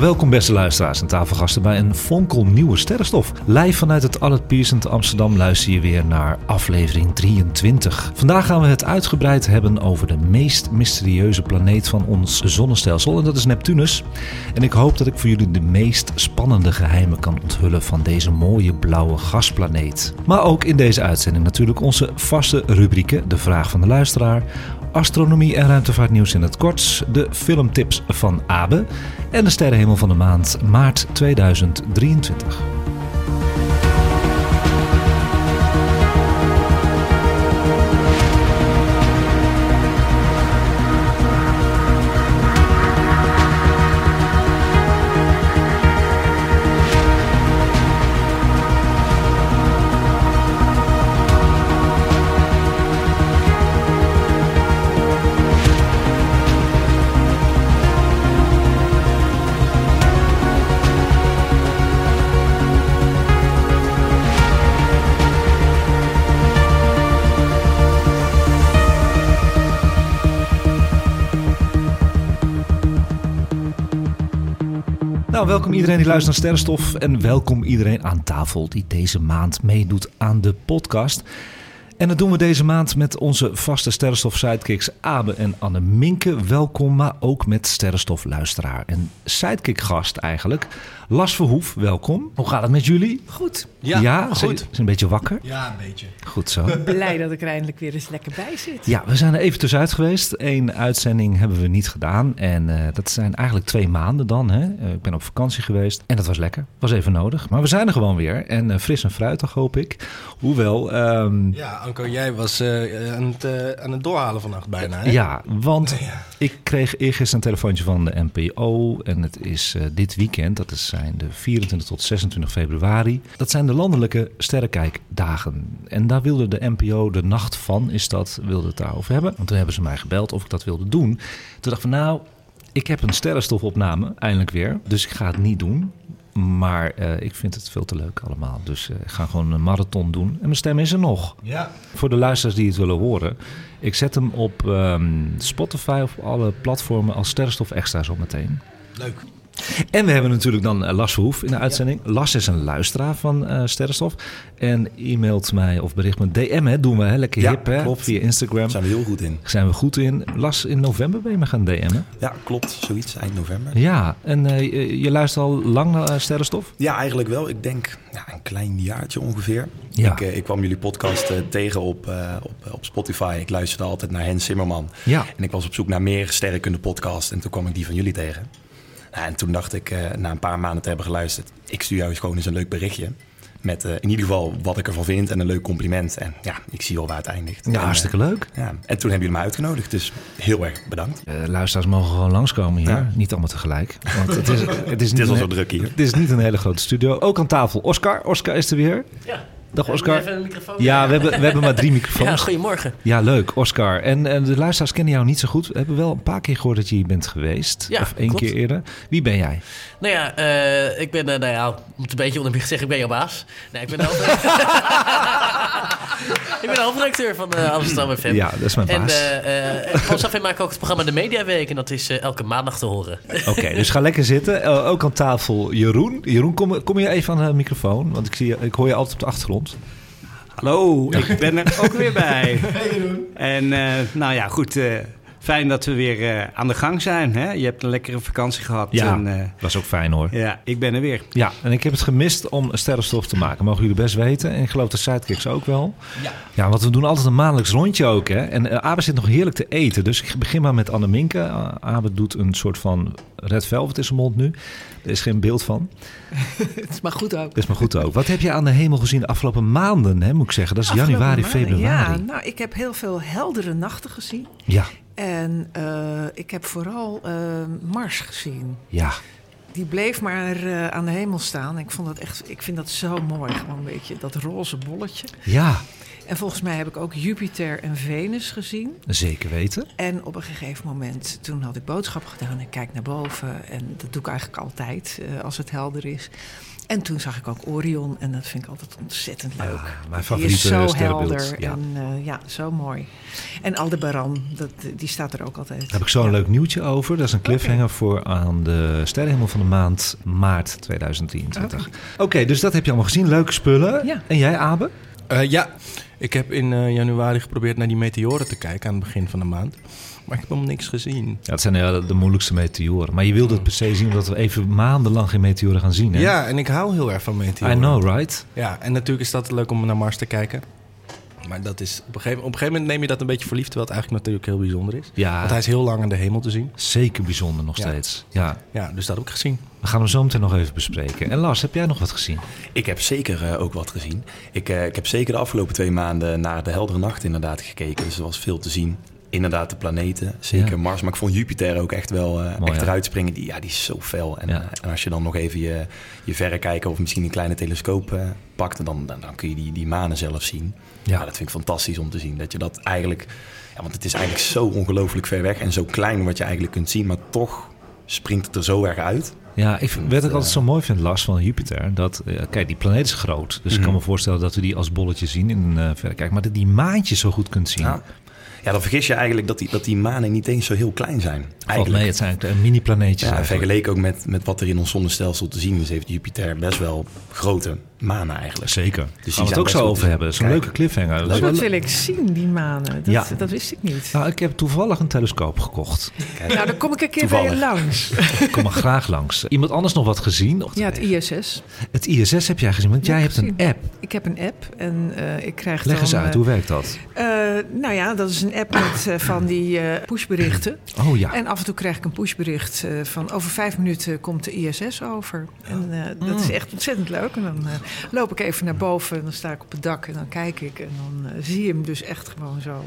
Welkom beste luisteraars en tafelgasten bij een fonkelnieuwe sterrenstof. Live vanuit het Allard Pierson te Amsterdam luister je weer naar aflevering 23. Vandaag gaan we het uitgebreid hebben over de meest mysterieuze planeet van ons zonnestelsel en dat is Neptunus. En ik hoop dat ik voor jullie de meest spannende geheimen kan onthullen van deze mooie blauwe gasplaneet. Maar ook in deze uitzending natuurlijk onze vaste rubrieken, de vraag van de luisteraar, astronomie en ruimtevaartnieuws in het kort, de filmtips van Abe en de sterrenhemel van de maand maart 2023. Welkom iedereen die luistert naar Sterrenstof en welkom iedereen aan tafel die deze maand meedoet aan de podcast. En dat doen we deze maand met onze vaste Sterrenstof sidekicks Abe en Anne Minke. Welkom, maar ook met Sterrenstof luisteraar en sidekick gast eigenlijk. Las Verhoef, welkom. Hoe gaat het met jullie? Goed. Ja, Ja, goed. Zijn een beetje wakker? Ja, een beetje. Goed zo. Blij dat ik er eindelijk weer eens lekker bij zit. Ja, we zijn er even tussenuit geweest. Eén uitzending hebben we niet gedaan. En eh, dat zijn eigenlijk twee maanden dan. Hè? Eh, ik ben op vakantie geweest. En dat was lekker. Was even nodig. Maar we zijn er gewoon weer. En eh, fris en fruitig hoop ik. Hoewel, ehm, Ja, Anko, jij was eh, aan, het, eh, aan het doorhalen vannacht bijna, hè? ja, want Ja. ik kreeg eergisteren een telefoontje van de NPO. En het is eh, dit weekend. Dat is, zijn de 24 tot 26 februari. Dat zijn de landelijke sterrenkijkdagen. En daar wilde de NPO de nacht van, is dat, wilde het daarover hebben. Want toen hebben ze mij gebeld of ik dat wilde doen. Toen dacht ik van nou, ik heb een sterrenstofopname, eindelijk weer. Dus ik ga het niet doen. Maar eh, ik vind het veel te leuk allemaal. Dus eh, ik ga gewoon een marathon doen. En mijn stem is er nog. Ja. Voor de luisteraars die het willen horen. Ik zet hem op ehm, Spotify of op alle platformen als sterrenstof extra zo meteen. Leuk. En we hebben natuurlijk dan eh, Las Verhoef in de uitzending. Las is een luisteraar van eh, Sterrenstof. En e-mailt mij of bericht me DM, hè, doen we hè, lekker Ja, hip hè, klopt. via Instagram. Daar zijn we heel goed in. Zijn we goed in. Las, in november ben je me gaan DM'en. Ja, klopt. Zoiets, eind november. Ja, en eh, je, je luistert al lang naar Sterrenstof? Ja, eigenlijk wel. Ik denk ja, een klein jaartje ongeveer. Ja. Ik, ik kwam jullie podcast tegen op, op, op Spotify. Ik luisterde altijd naar Hens Zimmerman. Ja. En ik was op zoek naar meer sterrenkunde podcast. En toen kwam ik die van jullie tegen. En toen dacht ik, eh, na een paar maanden te hebben geluisterd... ik stuur jou eens gewoon eens een leuk berichtje. Met eh, in ieder geval wat ik ervan vind en een leuk compliment. En ja, ik zie al waar het eindigt. Ja, En, eh, hartstikke leuk. ja. En toen hebben jullie me uitgenodigd. Dus heel erg bedankt. Eh, luisteraars mogen gewoon langskomen hier. Ja. Niet allemaal tegelijk. Want het is, het is, Het is niet al een- zo druk hier. Het is niet een hele grote studio. Ook aan tafel Oscar. Oscar is er weer. Ja. Dag Oscar. Even een microfoon. Ja, we hebben, we hebben maar drie Ja, microfoons. goedemorgen. Ja, leuk, Oscar. En, en de luisteraars kennen jou niet zo goed. We hebben wel een paar keer gehoord dat je hier bent geweest. Ja, of één klopt. keer eerder. Wie ben jij? Nou ja, eh, ik ben, eh, nou ja, om het een beetje oneerbiedig zeggen, ik ben jouw baas. Nee, ik ben hoofdredacteur, ik ben de hoofdredacteur van eh, Amsterdam FM. Ja, dat is mijn En baas. eh eh FM maakt ook het programma De Mediaweek. En dat is eh, elke maandag te horen. Oké, dus ga lekker zitten. Ook aan tafel Jeroen. Jeroen, kom, kom je even aan de microfoon? Want ik, zie, je- ik hoor je altijd op de achtergrond. Hallo, ik ben er ook weer bij. En eh, nou ja, goed. Fijn dat we weer eh, aan de gang zijn. Hè? Je hebt een lekkere vakantie gehad. Ja, En, eh, was ook fijn hoor. ja, ik ben er weer. Ja, en ik heb het gemist om sterrenstof te maken. Mogen jullie best weten. En ik geloof de sidekicks ook wel. Ja. Ja, want we doen altijd een maandelijks rondje ook. Hè? En uh, Abe zit nog heerlijk te eten. Dus ik begin maar met Anne Minke. Uh, Abe doet een soort van red velvet in zijn mond nu. Er is geen beeld van. Het is maar goed ook. Dat is maar goed ook. Wat heb je aan de hemel gezien de afgelopen maanden, hè, moet ik zeggen? Dat is Afgelopen januari, maanden, februari. Ja, nou, ik heb heel veel heldere nachten gezien. Ja, En eh, ik heb vooral eh, Mars gezien. ja. die bleef maar eh, aan de hemel staan. Ik, vond dat echt, ik vind dat zo mooi, gewoon een beetje dat roze bolletje. Ja, En volgens mij heb ik ook Jupiter en Venus gezien. zeker weten. En op een gegeven moment, toen had ik boodschap gedaan. Ik kijk naar boven en dat doe ik eigenlijk altijd als het helder is. En toen zag ik ook Orion en dat vind ik altijd ontzettend leuk. Ja, mijn Die favoriete is zo helder Ja. en eh, ja, zo mooi. En Aldebaran, dat, die staat er ook altijd. Daar heb ik zo een Ja. leuk nieuwtje over. Dat is een cliffhanger voor aan de sterrenhemel van de maand maart 2023. Oké, dus dat heb je allemaal gezien. Leuke spullen. Ja. En jij, Abe? Eh, ja, ik heb in eh, januari geprobeerd naar die meteoren te kijken aan het begin van de maand. Maar ik heb helemaal niks gezien. Ja, het zijn ja, de moeilijkste meteoren. Maar je wilde het per se zien omdat we even maandenlang geen meteoren gaan zien. Hè? Ja, en ik hou heel erg van meteoren. I know, right? Ja, en natuurlijk is dat leuk om naar Mars te kijken. Maar dat is, op, een gegeven, op een gegeven moment neem je dat een beetje voor lief, terwijl het eigenlijk natuurlijk heel bijzonder is. Ja, Want hij is heel lang aan de hemel te zien. zeker bijzonder nog Ja. steeds. Ja, Ja, dus dat heb ik gezien. we gaan hem zo meteen nog even bespreken. En Lars, heb jij nog wat gezien? Ik heb zeker eh, ook wat gezien. Ik, eh, ik heb zeker de afgelopen twee maanden naar de heldere nacht inderdaad gekeken. Dus er was veel te zien. Inderdaad, de planeten. Zeker Ja. Mars. Maar ik vond Jupiter ook echt wel Mooi, echt eruit springen. Die, ja, die is zo fel. En, Ja. eh, en als je dan nog even je, je verrekijker of misschien een kleine telescoop eh, pakt... Dan, dan, dan kun je die, die manen zelf zien. Ja. Ja. dat vind ik fantastisch om te zien. Dat je dat eigenlijk... Ja, want het is eigenlijk zo ongelooflijk ver weg en zo klein wat je eigenlijk kunt zien. Maar toch springt het er zo erg uit. Ja, ik vind, wat ik altijd zo mooi vind, Lars, van Jupiter. Dat, kijk, die planeet is groot. Dus ik kan Mhm. me voorstellen dat we die als bolletje zien in een uh, verrekijker. Maar dat die maantjes zo goed kunt zien. Ja. Ja, dan vergis je eigenlijk dat die, dat die manen niet eens zo heel klein zijn. Eigenlijk. mee, het zijn eigenlijk mini-planeetjes. Ja, vergeleken ook met, met wat er in ons zonnestelsel te zien is, heeft Jupiter best wel grote manen eigenlijk. Zeker. die Dus gaan we het ook zo over hebben. Zo'n leuke cliffhanger. Dat wil ik zien, die manen. Dat, Ja. dat wist ik niet. Nou, ik heb toevallig een telescoop gekocht. Nou, dan kom ik een keer bij je langs. Ik kom er graag langs. Iemand anders nog wat gezien? Ja, het ISS. Het ISS heb jij gezien, want Ja, jij hebt een app. Ik heb een app en eh, ik krijg Leg dan... eens uit, eh, hoe werkt dat? eh, nou ja, dat is een app met van die eh, pushberichten. Oh ja, En af en toe krijg ik een pushbericht eh, van over vijf minuten komt de ISS over. En eh, dat is echt ontzettend leuk. En dan loop ik even naar boven en dan sta ik op het dak en dan kijk ik. En dan eh, zie je hem dus echt gewoon zo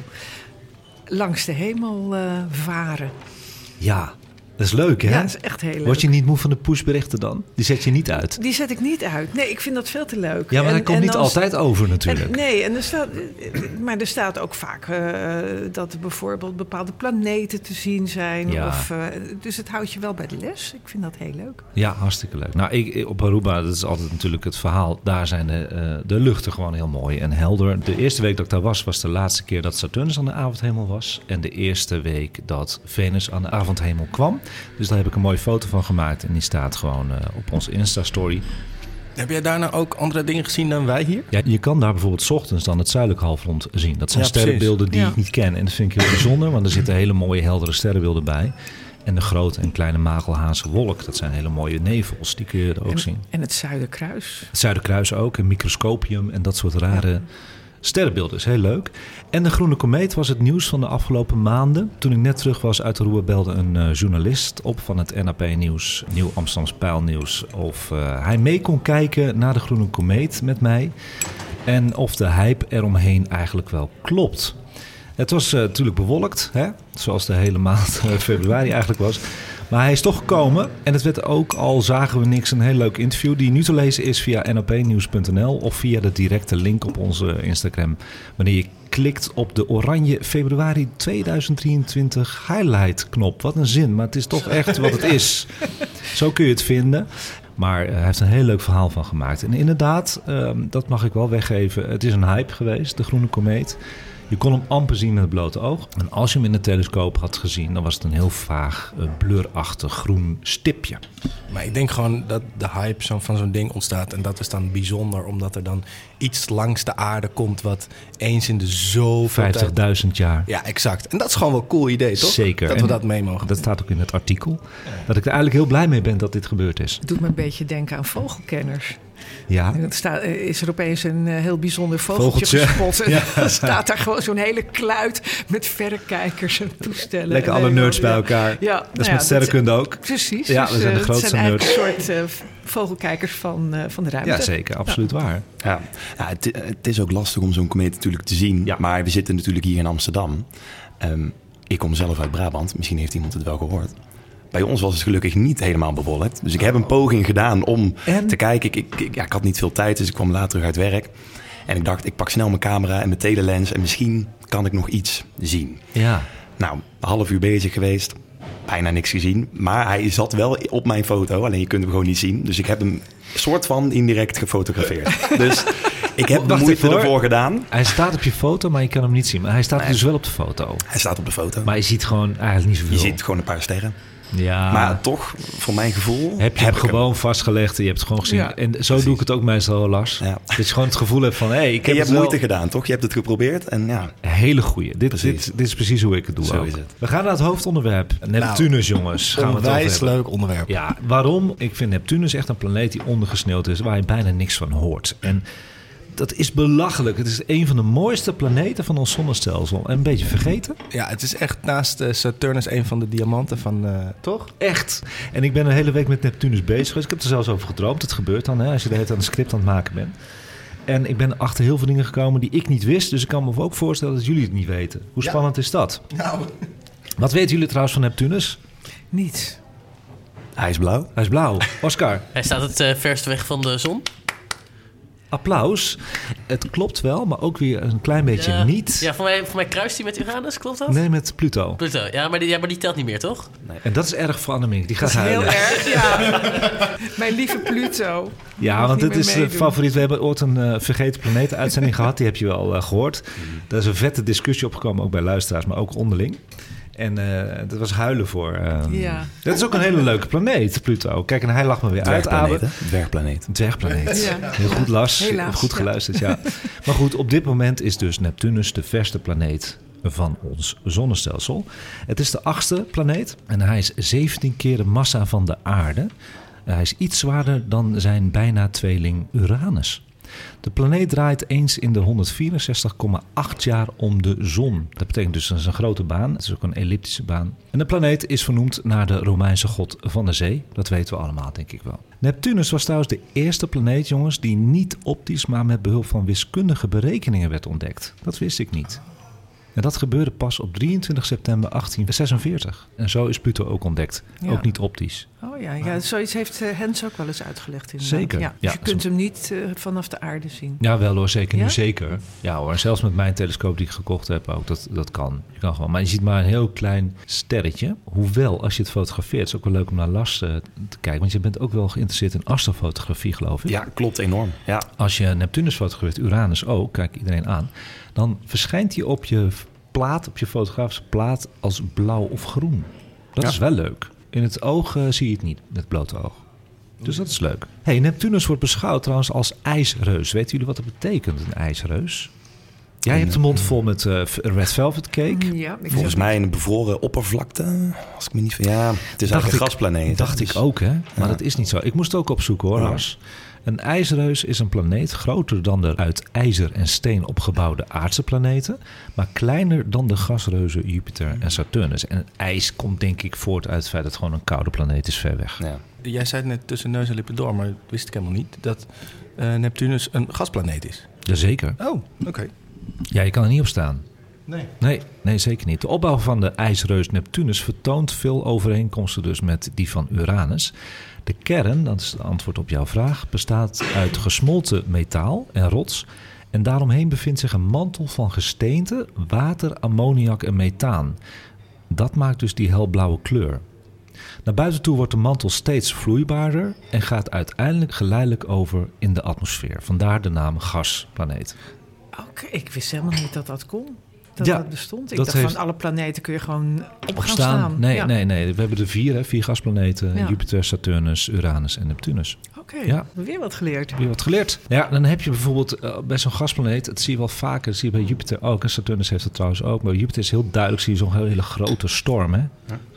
langs de hemel eh, varen. ja. Dat is leuk, hè? Ja, dat is echt heel leuk. Word je niet moe van de pushberichten dan? Die zet je niet uit. Die zet ik niet uit. Nee, ik vind dat veel te leuk. Ja, maar En- hij komt niet altijd over En, natuurlijk. nee, en er staat, maar er staat ook vaak eh, dat er bijvoorbeeld bepaalde planeten te zien zijn. Ja. Of, eh, dus het houdt je wel bij de les. Ik vind dat heel leuk. Ja, hartstikke leuk. Nou, ik, op Aruba, dat is altijd natuurlijk het verhaal. Daar zijn de, eh, de luchten gewoon heel mooi en helder. De eerste week dat ik daar was, was de laatste keer dat Saturnus aan de avondhemel was. En de eerste week dat Venus aan de avondhemel kwam. Dus daar heb ik een mooie foto van gemaakt. En die staat gewoon eh, op onze Insta-story. Heb jij daarna ook andere dingen gezien dan wij hier? Ja, je kan daar bijvoorbeeld 's ochtends dan het zuidelijk halfrond zien. Dat zijn Ja, sterrenbeelden die Ja. ik niet ken. En dat vind ik heel bijzonder, want er zitten hele mooie heldere sterrenbeelden bij. En de grote en kleine magelhaanse wolk, dat zijn hele mooie nevels. Die kun je er ook en, zien. en het Zuiderkruis. Het Zuiderkruis ook, een microscopium en dat soort rare sterrenbeelden. Is heel leuk. En de Groene Komeet was het nieuws van de afgelopen maanden. Toen ik net terug was uit de Roer belde een eh, journalist op van het NAP Nieuws, Nieuw Amsterdams Pijlnieuws, of eh, hij mee kon kijken naar de Groene Komeet met mij. En of de hype eromheen eigenlijk wel klopt. Het was eh, natuurlijk bewolkt, hè? zoals de hele maand februari eigenlijk was. Maar hij is toch gekomen en het werd ook, al zagen we niks, een heel leuk interview... die nu te lezen is via nopnieuws.nl of via de directe link op onze Instagram... wanneer je klikt op de oranje februari 2023 highlight knop. Wat een zin, maar het is toch echt wat het is. Zo kun je het vinden. Maar eh, hij heeft een heel leuk verhaal van gemaakt. En inderdaad, ehm, dat mag ik wel weggeven. Het is een hype geweest, de Groene Komeet. Je kon hem amper zien met het blote oog. En als je hem in de telescoop had gezien, dan was het een heel vaag, eh, blurachtig groen stipje. Maar ik denk gewoon dat de hype zo van zo'n ding ontstaat. En dat is dan bijzonder, omdat er dan iets langs de aarde komt... wat eens in de zoveel tijd... 50.000 jaar. Ja, exact. En dat is gewoon wel een cool idee, toch? Zeker. Dat we En dat mee mogen. Dat staat ook in het artikel. Dat ik er eigenlijk heel blij mee ben dat dit gebeurd is. Het doet me een beetje denken aan vogelkenners. Ja, En dan staat, eh, is er opeens een eh, heel bijzonder vogeltje, Vogeltje. gespot. En Ja. dan staat daar gewoon zo'n hele kluit met verrekijkers en toestellen. lekker En alle nerds bij elkaar. Ja, dat is nou ja, met sterrenkunde ook. Precies. Ja, dus, we zijn de eh, grootste zijn nerds. een soort eh, vogelkijkers van, eh, van de ruimte. Ja, zeker. Absoluut waar. Ja, ja het, het is ook lastig om zo'n komeet natuurlijk te zien. Ja. Maar we zitten natuurlijk hier in Amsterdam. Ehm, ik kom zelf uit Brabant. Misschien heeft iemand het wel gehoord. Bij ons was het gelukkig niet helemaal bewolkt. Dus ik heb een poging gedaan om En? te kijken. Ik, ik, ja, ik had niet veel tijd, dus ik kwam later terug uit werk. En ik dacht, ik pak snel mijn camera en mijn telelens... en misschien kan ik nog iets zien. Ja. Nou, een half uur bezig geweest. Bijna niks gezien. Maar hij zat wel op mijn foto. Alleen je kunt hem gewoon niet zien. Dus ik heb hem soort van indirect gefotografeerd. dus ik heb de moeite ervoor gedaan. Hij staat op je foto, maar je kan hem niet zien. Maar hij staat Nee. dus wel op de foto. Hij staat op de foto. Maar je ziet gewoon eigenlijk niet zoveel. je ziet gewoon een paar sterren. Ja. Maar toch, voor mijn gevoel... heb je hem hem. gewoon vastgelegd en je hebt het gewoon gezien. Ja, en zo doe ik het ook meestal, Lars. Ja. Dat je gewoon het gevoel hebt van... hé, hey, ik En heb je het hebt wel... moeite gedaan, toch? Je hebt het geprobeerd en ja... Een hele goeie. Dit, Precies. dit, dit is precies hoe ik het doe Zo ook. is het. We gaan naar het hoofdonderwerp. Neptunus, jongens. Gaan we het leuk onderwerp. Ja, waarom? Ik vind Neptunus echt een planeet die ondergesneeuwd is... waar je bijna niks van hoort. En dat is belachelijk. Het is een van de mooiste planeten van ons zonnestelsel. En een beetje vergeten. Ja, het is echt naast eh, Saturnus een van de diamanten van... eh, toch? Echt. En ik ben een hele week met Neptunus bezig geweest. Ik heb er zelfs over gedroomd. Het gebeurt dan, hè, als je de hele tijd een script aan het maken bent. En ik ben achter heel veel dingen gekomen die ik niet wist. Dus ik kan me ook voorstellen dat jullie het niet weten. Hoe Ja. spannend is dat? Nou, Wat weten jullie trouwens van Neptunus? Niets. Hij is blauw. Hij is blauw. Oscar, Hij staat het eh, verst weg van de zon. Applaus. Het klopt wel, maar ook weer een klein beetje Ja. niet. Ja, voor mij, voor mij kruist hij met Uranus, klopt dat? Nee, met Pluto. Pluto. Ja maar, die, ja, maar die telt niet meer, toch? En dat is erg voor Annemiek. Die gaat is heel huilen. erg, ja. Mijn lieve Pluto. Ja, want dit is de meedoen. favoriet. We hebben ooit een eh, vergeten planeten uitzending gehad. Die heb je wel eh, gehoord. Mhm. Daar is een vette discussie opgekomen, ook bij luisteraars, maar ook onderling. En eh, dat was huilen voor. eh, Ja. Dat is ook een hele leuke planeet, Pluto. Kijk, en hij lag me weer uit, Dwergplaneet? Dwergplaneet. Dwergplaneet. Ja. Heel goed, Lars. Helaas, goed ja. geluisterd, ja. Maar goed, op dit moment is dus Neptunus de verste planeet van ons zonnestelsel. Het is de achtste planeet en hij is 17 keer de massa van de aarde. Hij is iets zwaarder dan zijn bijna tweeling Uranus. De planeet draait eens in de 164,8 jaar om de zon. Dat betekent dus dat is een grote baan. Het is ook een elliptische baan. En de planeet is vernoemd naar de Romeinse god van de zee. Dat weten we allemaal, denk ik wel. Neptunus was trouwens de eerste planeet, jongens, die niet optisch, maar met behulp van wiskundige berekeningen werd ontdekt. Dat wist ik niet. En dat gebeurde pas op 23 september 1846. En zo is Pluto ook ontdekt. Ja. Ook niet optisch. Oh ja, ja zoiets heeft eh, Hens ook wel eens uitgelegd. Inderdaad. Zeker, Ja, dus ja. je kunt hem niet eh, vanaf de aarde zien. Ja, wel hoor, zeker Ja? nu zeker. Ja hoor, en zelfs met mijn telescoop die ik gekocht heb ook, dat, dat kan. Je kan gewoon. Maar je ziet maar een heel klein sterretje. Hoewel, als je het fotografeert, is het ook wel leuk om naar Lars eh, te kijken. Want je bent ook wel geïnteresseerd in astrofotografie, geloof ik. Ja, klopt enorm. Ja. Als je Neptunus fotografeert, Uranus ook, kijk iedereen aan, dan verschijnt hij op je plaat, op je fotografische plaat, als blauw of groen. Dat Ja. is wel leuk. In het oog eh, zie je het niet, met het blote oog. Dus dat is leuk. Hey, Neptunus wordt beschouwd trouwens als ijsreus. Weten jullie wat dat betekent, een ijsreus? Jij hebt de mond vol met eh, red velvet cake. Ja, ik Volgens mij een bevroren oppervlakte. Als ik me niet... Ja, het is Dacht eigenlijk een gasplaneet. Dacht Dus- ik ook, hè? Maar Ja. dat is niet zo. Ik moest het ook opzoeken, hoor, Ja. Een ijsreus is een planeet groter dan de uit ijzer en steen opgebouwde aardse planeten, maar kleiner dan de gasreuzen Jupiter en Saturnus. En ijs komt denk ik voort uit het feit dat het gewoon een koude planeet is ver weg. Ja. Jij zei het net tussen neus en lippen door, maar dat wist ik helemaal niet. Dat eh, Neptunus een gasplaneet is. Jazeker. Oh, oké. Ja, je kan er niet op staan. Nee. Nee, nee, zeker niet. De opbouw van de ijsreus Neptunus vertoont veel overeenkomsten dus met die van Uranus. De kern, dat is het antwoord op jouw vraag, bestaat uit gesmolten metaal en rots. En daaromheen bevindt zich een mantel van gesteente, water, ammoniak en methaan. Dat maakt dus die helblauwe kleur. Naar buiten toe wordt de mantel steeds vloeibaarder en gaat uiteindelijk geleidelijk over in de atmosfeer. Vandaar de naam gasplaneet. Oké, ik wist helemaal niet dat dat kon. Dat Ja, dat bestond. Ik dat dacht heeft- van alle planeten kun je gewoon op gaan staan. Nee, Ja. nee, nee. We hebben er vier, hè? vier gasplaneten. Ja. Jupiter, Saturnus, Uranus en Neptunus. Oké, Ja. weer wat geleerd. Je wat geleerd? Ja, dan heb je bijvoorbeeld eh, bij zo'n gasplaneet, dat zie je wel vaker, dat zie je bij Jupiter ook. En Saturnus heeft het trouwens ook. Maar Jupiter is heel duidelijk, zie je zo'n hele grote storm, hè?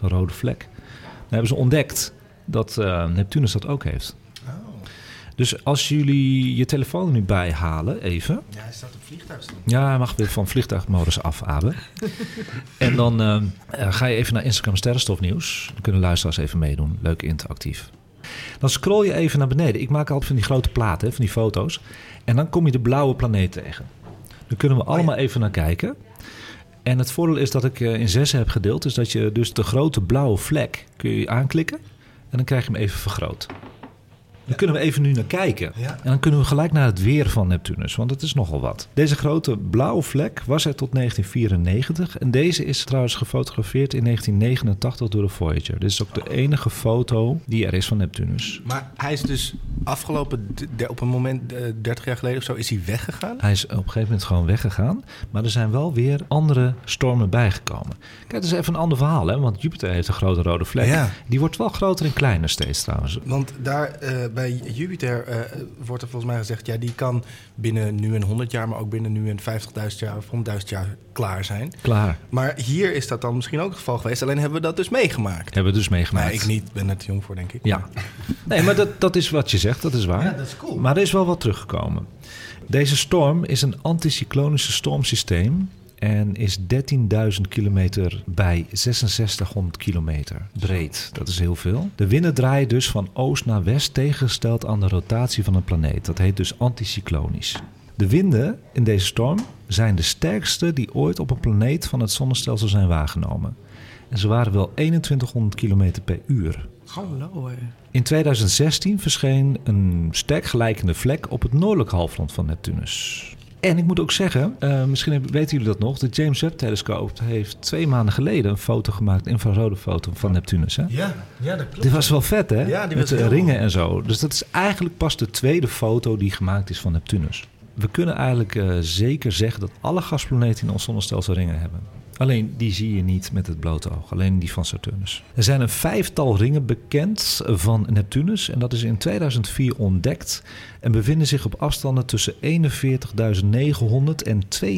Zo'n rode vlek. Dan hebben ze ontdekt dat eh, Neptunus dat ook heeft. Dus als jullie je telefoon nu bij halen, even. Ja, hij staat op vliegtuigstand. Ja, hij mag weer van vliegtuigmodus af, Abe. en dan eh, eh, ga je even naar Instagram Sterrenstofnieuws. Dan kunnen luisteraars even meedoen. Leuk interactief. Dan scroll je even naar beneden. Ik maak altijd van die grote platen, van die foto's. En dan kom je de blauwe planeet tegen. Dan kunnen we allemaal even naar kijken. En het voordeel is dat ik eh, in zes heb gedeeld. Dus dat je dus de grote blauwe vlek kun je aanklikken. En dan krijg je hem even vergroot. Dan kunnen we even nu naar kijken. Ja. En dan kunnen we gelijk naar het weer van Neptunus, want het is nogal wat. Deze grote blauwe vlek was er tot 1994. En deze is trouwens gefotografeerd in 1989 door de Voyager. Dit is ook de enige foto die er is van Neptunus. Maar hij is dus afgelopen, op een moment, eh, 30 jaar geleden of zo, is hij weggegaan? Hij is op een gegeven moment gewoon weggegaan. Maar er zijn wel weer andere stormen bijgekomen. Kijk, dat is even een ander verhaal, hè? Want Jupiter heeft een grote rode vlek. Ja. Die wordt wel groter en kleiner steeds trouwens. Want daar eh, bij Jupiter eh, wordt er volgens mij gezegd... ja, die kan binnen nu en 100 jaar... maar ook binnen nu en 50.000 jaar of 100.000 jaar klaar zijn. Klaar. Maar hier is dat dan misschien ook het geval geweest. Alleen hebben we dat dus meegemaakt. Hebben we dus meegemaakt. Maar ik niet, ben er te jong voor, denk ik. Ja. Nee, maar dat, dat is wat je zegt, dat is waar. Ja, dat is cool. Maar er is wel wat teruggekomen. Deze storm is een anticyclonische stormsysteem en is 13.000 kilometer bij 6600 kilometer breed. Dat is heel veel. De winden draaien dus van oost naar west tegengesteld aan de rotatie van een planeet. Dat heet dus anticyclonisch. De winden in deze storm zijn de sterkste die ooit op een planeet van het zonnestelsel zijn waargenomen. En ze waren wel 2100 kilometer per uur. Hallo. In 2016 verscheen een sterk gelijkende vlek op het noordelijke halfrond van Neptunus. En ik moet ook zeggen, eh, misschien weten jullie dat nog, de James Webb-telescoop heeft twee maanden geleden een foto gemaakt, een infrarode foto van Neptunus. Hè? Ja, ja dat klopt. Dit was wel vet, hè? Ja, die Met de ringen en zo. Dus dat is eigenlijk pas de tweede foto die gemaakt is van Neptunus. We kunnen eigenlijk eh, zeker zeggen dat alle gasplaneten in ons zonnestelsel ringen hebben. Alleen die zie je niet met het blote oog, alleen die van Saturnus. Er zijn een vijftal ringen bekend van Neptunus en dat is in 2004 ontdekt en bevinden zich op afstanden tussen 41.900 en 62.900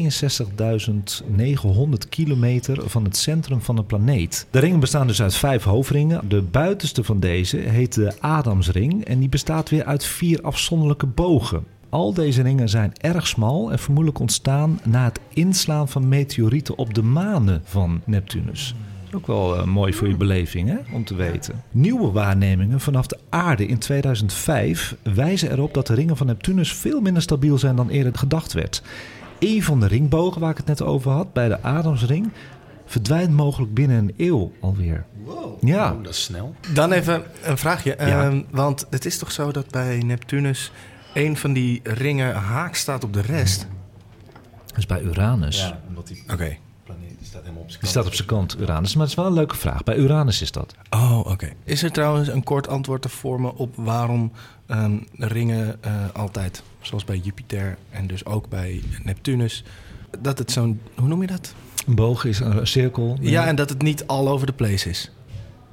kilometer van het centrum van de planeet. De ringen bestaan dus uit vijf hoofdringen. De buitenste van deze heet de Adamsring en die bestaat weer uit vier afzonderlijke bogen. Al deze ringen zijn erg smal en vermoedelijk ontstaan na het inslaan van meteorieten op de manen van Neptunus. Dat is ook wel eh, mooi voor je beleving hè, om te weten. Nieuwe waarnemingen vanaf de aarde in 2005 wijzen erop dat de ringen van Neptunus veel minder stabiel zijn dan eerder gedacht werd. Een van de ringbogen waar ik het net over had, bij de Adamsring, verdwijnt mogelijk binnen een eeuw alweer. Ja, Oh, dat is snel. Dan even een vraagje. Ja. Ehm, want het is toch zo dat bij Neptunus... een van die ringen haak staat op de rest? dat is bij Uranus. omdat die Oké. planeet die staat helemaal op zijn Die staat op zijn kant, Uranus. Maar het is wel een leuke vraag. Bij Uranus is dat. Oh, oké. Is er trouwens een kort antwoord te vormen op waarom ehm, ringen eh, altijd, zoals bij Jupiter en dus ook bij Neptunus, dat het zo'n, hoe noem je dat? Een boog is een cirkel. Ja, en dat het niet all over the place is.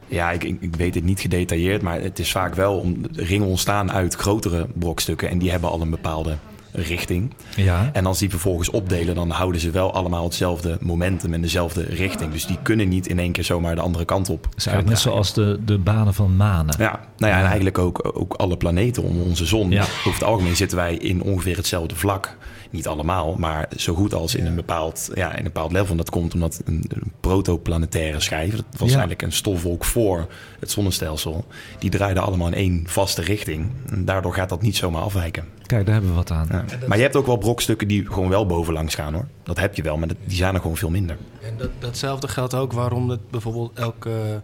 Ja, ik, ik, weet het niet gedetailleerd, maar het is vaak wel om ringen ontstaan uit grotere brokstukken en die hebben al een bepaalde richting. Ja. En als die vervolgens opdelen, dan houden ze wel allemaal hetzelfde momentum en dezelfde richting. Dus die kunnen niet in één keer zomaar de andere kant op. Het is eigenlijk net zoals de, de banen van manen. Ja, nou ja, en eigenlijk ook, ook alle planeten om onze zon. Ja. Over het algemeen zitten wij in ongeveer hetzelfde vlak. Niet allemaal, maar zo goed als in een bepaald, ja, in een bepaald level. En dat komt omdat een, een protoplanetaire schijf, dat was Ja. eigenlijk een stofwolk voor het zonnestelsel, die draaiden allemaal in één vaste richting. En daardoor gaat dat niet zomaar afwijken. Kijk, daar hebben we wat aan. Ja. Maar je hebt ook wel brokstukken die gewoon wel bovenlangs gaan hoor. Dat heb je wel, maar die zijn er gewoon veel minder. En dat, datzelfde geldt ook waarom het bijvoorbeeld elke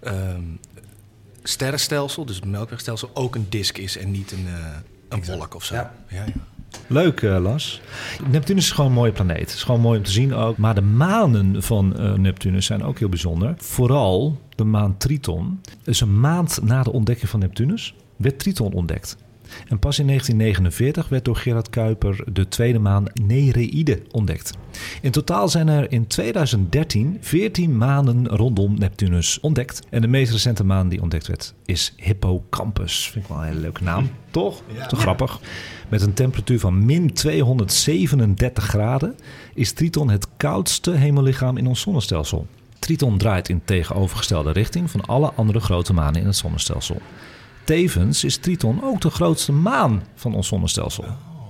ehm, sterrenstelsel, dus het melkwegstelsel, ook een disk is en niet een, eh, een wolk of zo. Ja. Ja, ja. Leuk, eh, Las. Neptunus is gewoon een mooie planeet. Het is gewoon mooi om te zien ook. Maar de manen van eh, Neptunus zijn ook heel bijzonder. Vooral de maan Triton. Dus een maand na de ontdekking van Neptunus werd Triton ontdekt. En pas in 1949 werd door Gerard Kuiper de tweede maan Nereide ontdekt. In totaal zijn er in 2013 14 manen rondom Neptunus ontdekt. En de meest recente maan die ontdekt werd is Hippocampus. Vind ik wel een hele leuke naam, toch? Te grappig. Met een temperatuur van min 237 graden is Triton het koudste hemellichaam in ons zonnestelsel. Triton draait in tegenovergestelde richting van alle andere grote manen in het zonnestelsel. Tevens is Triton ook de grootste maan van ons zonnestelsel.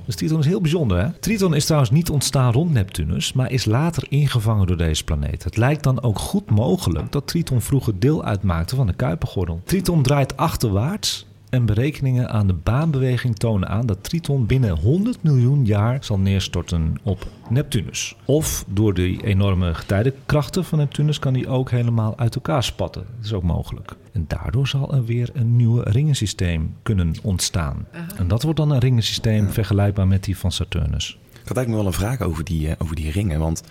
Dus Triton is heel bijzonder, hè? Triton is trouwens niet ontstaan rond Neptunus, maar is later ingevangen door deze planeet. Het lijkt dan ook goed mogelijk dat Triton vroeger deel uitmaakte van de Kuipergordel. Triton draait achterwaarts en berekeningen aan de baanbeweging tonen aan dat Triton binnen 100 miljoen jaar zal neerstorten op Neptunus. Of door de enorme getijdenkrachten van Neptunus kan die ook helemaal uit elkaar spatten. Dat is ook mogelijk. En daardoor zal er weer een nieuw ringensysteem kunnen ontstaan. En dat wordt dan een ringensysteem vergelijkbaar met die van Saturnus. Ik had eigenlijk nog wel een vraag over die, eh, over die ringen. Want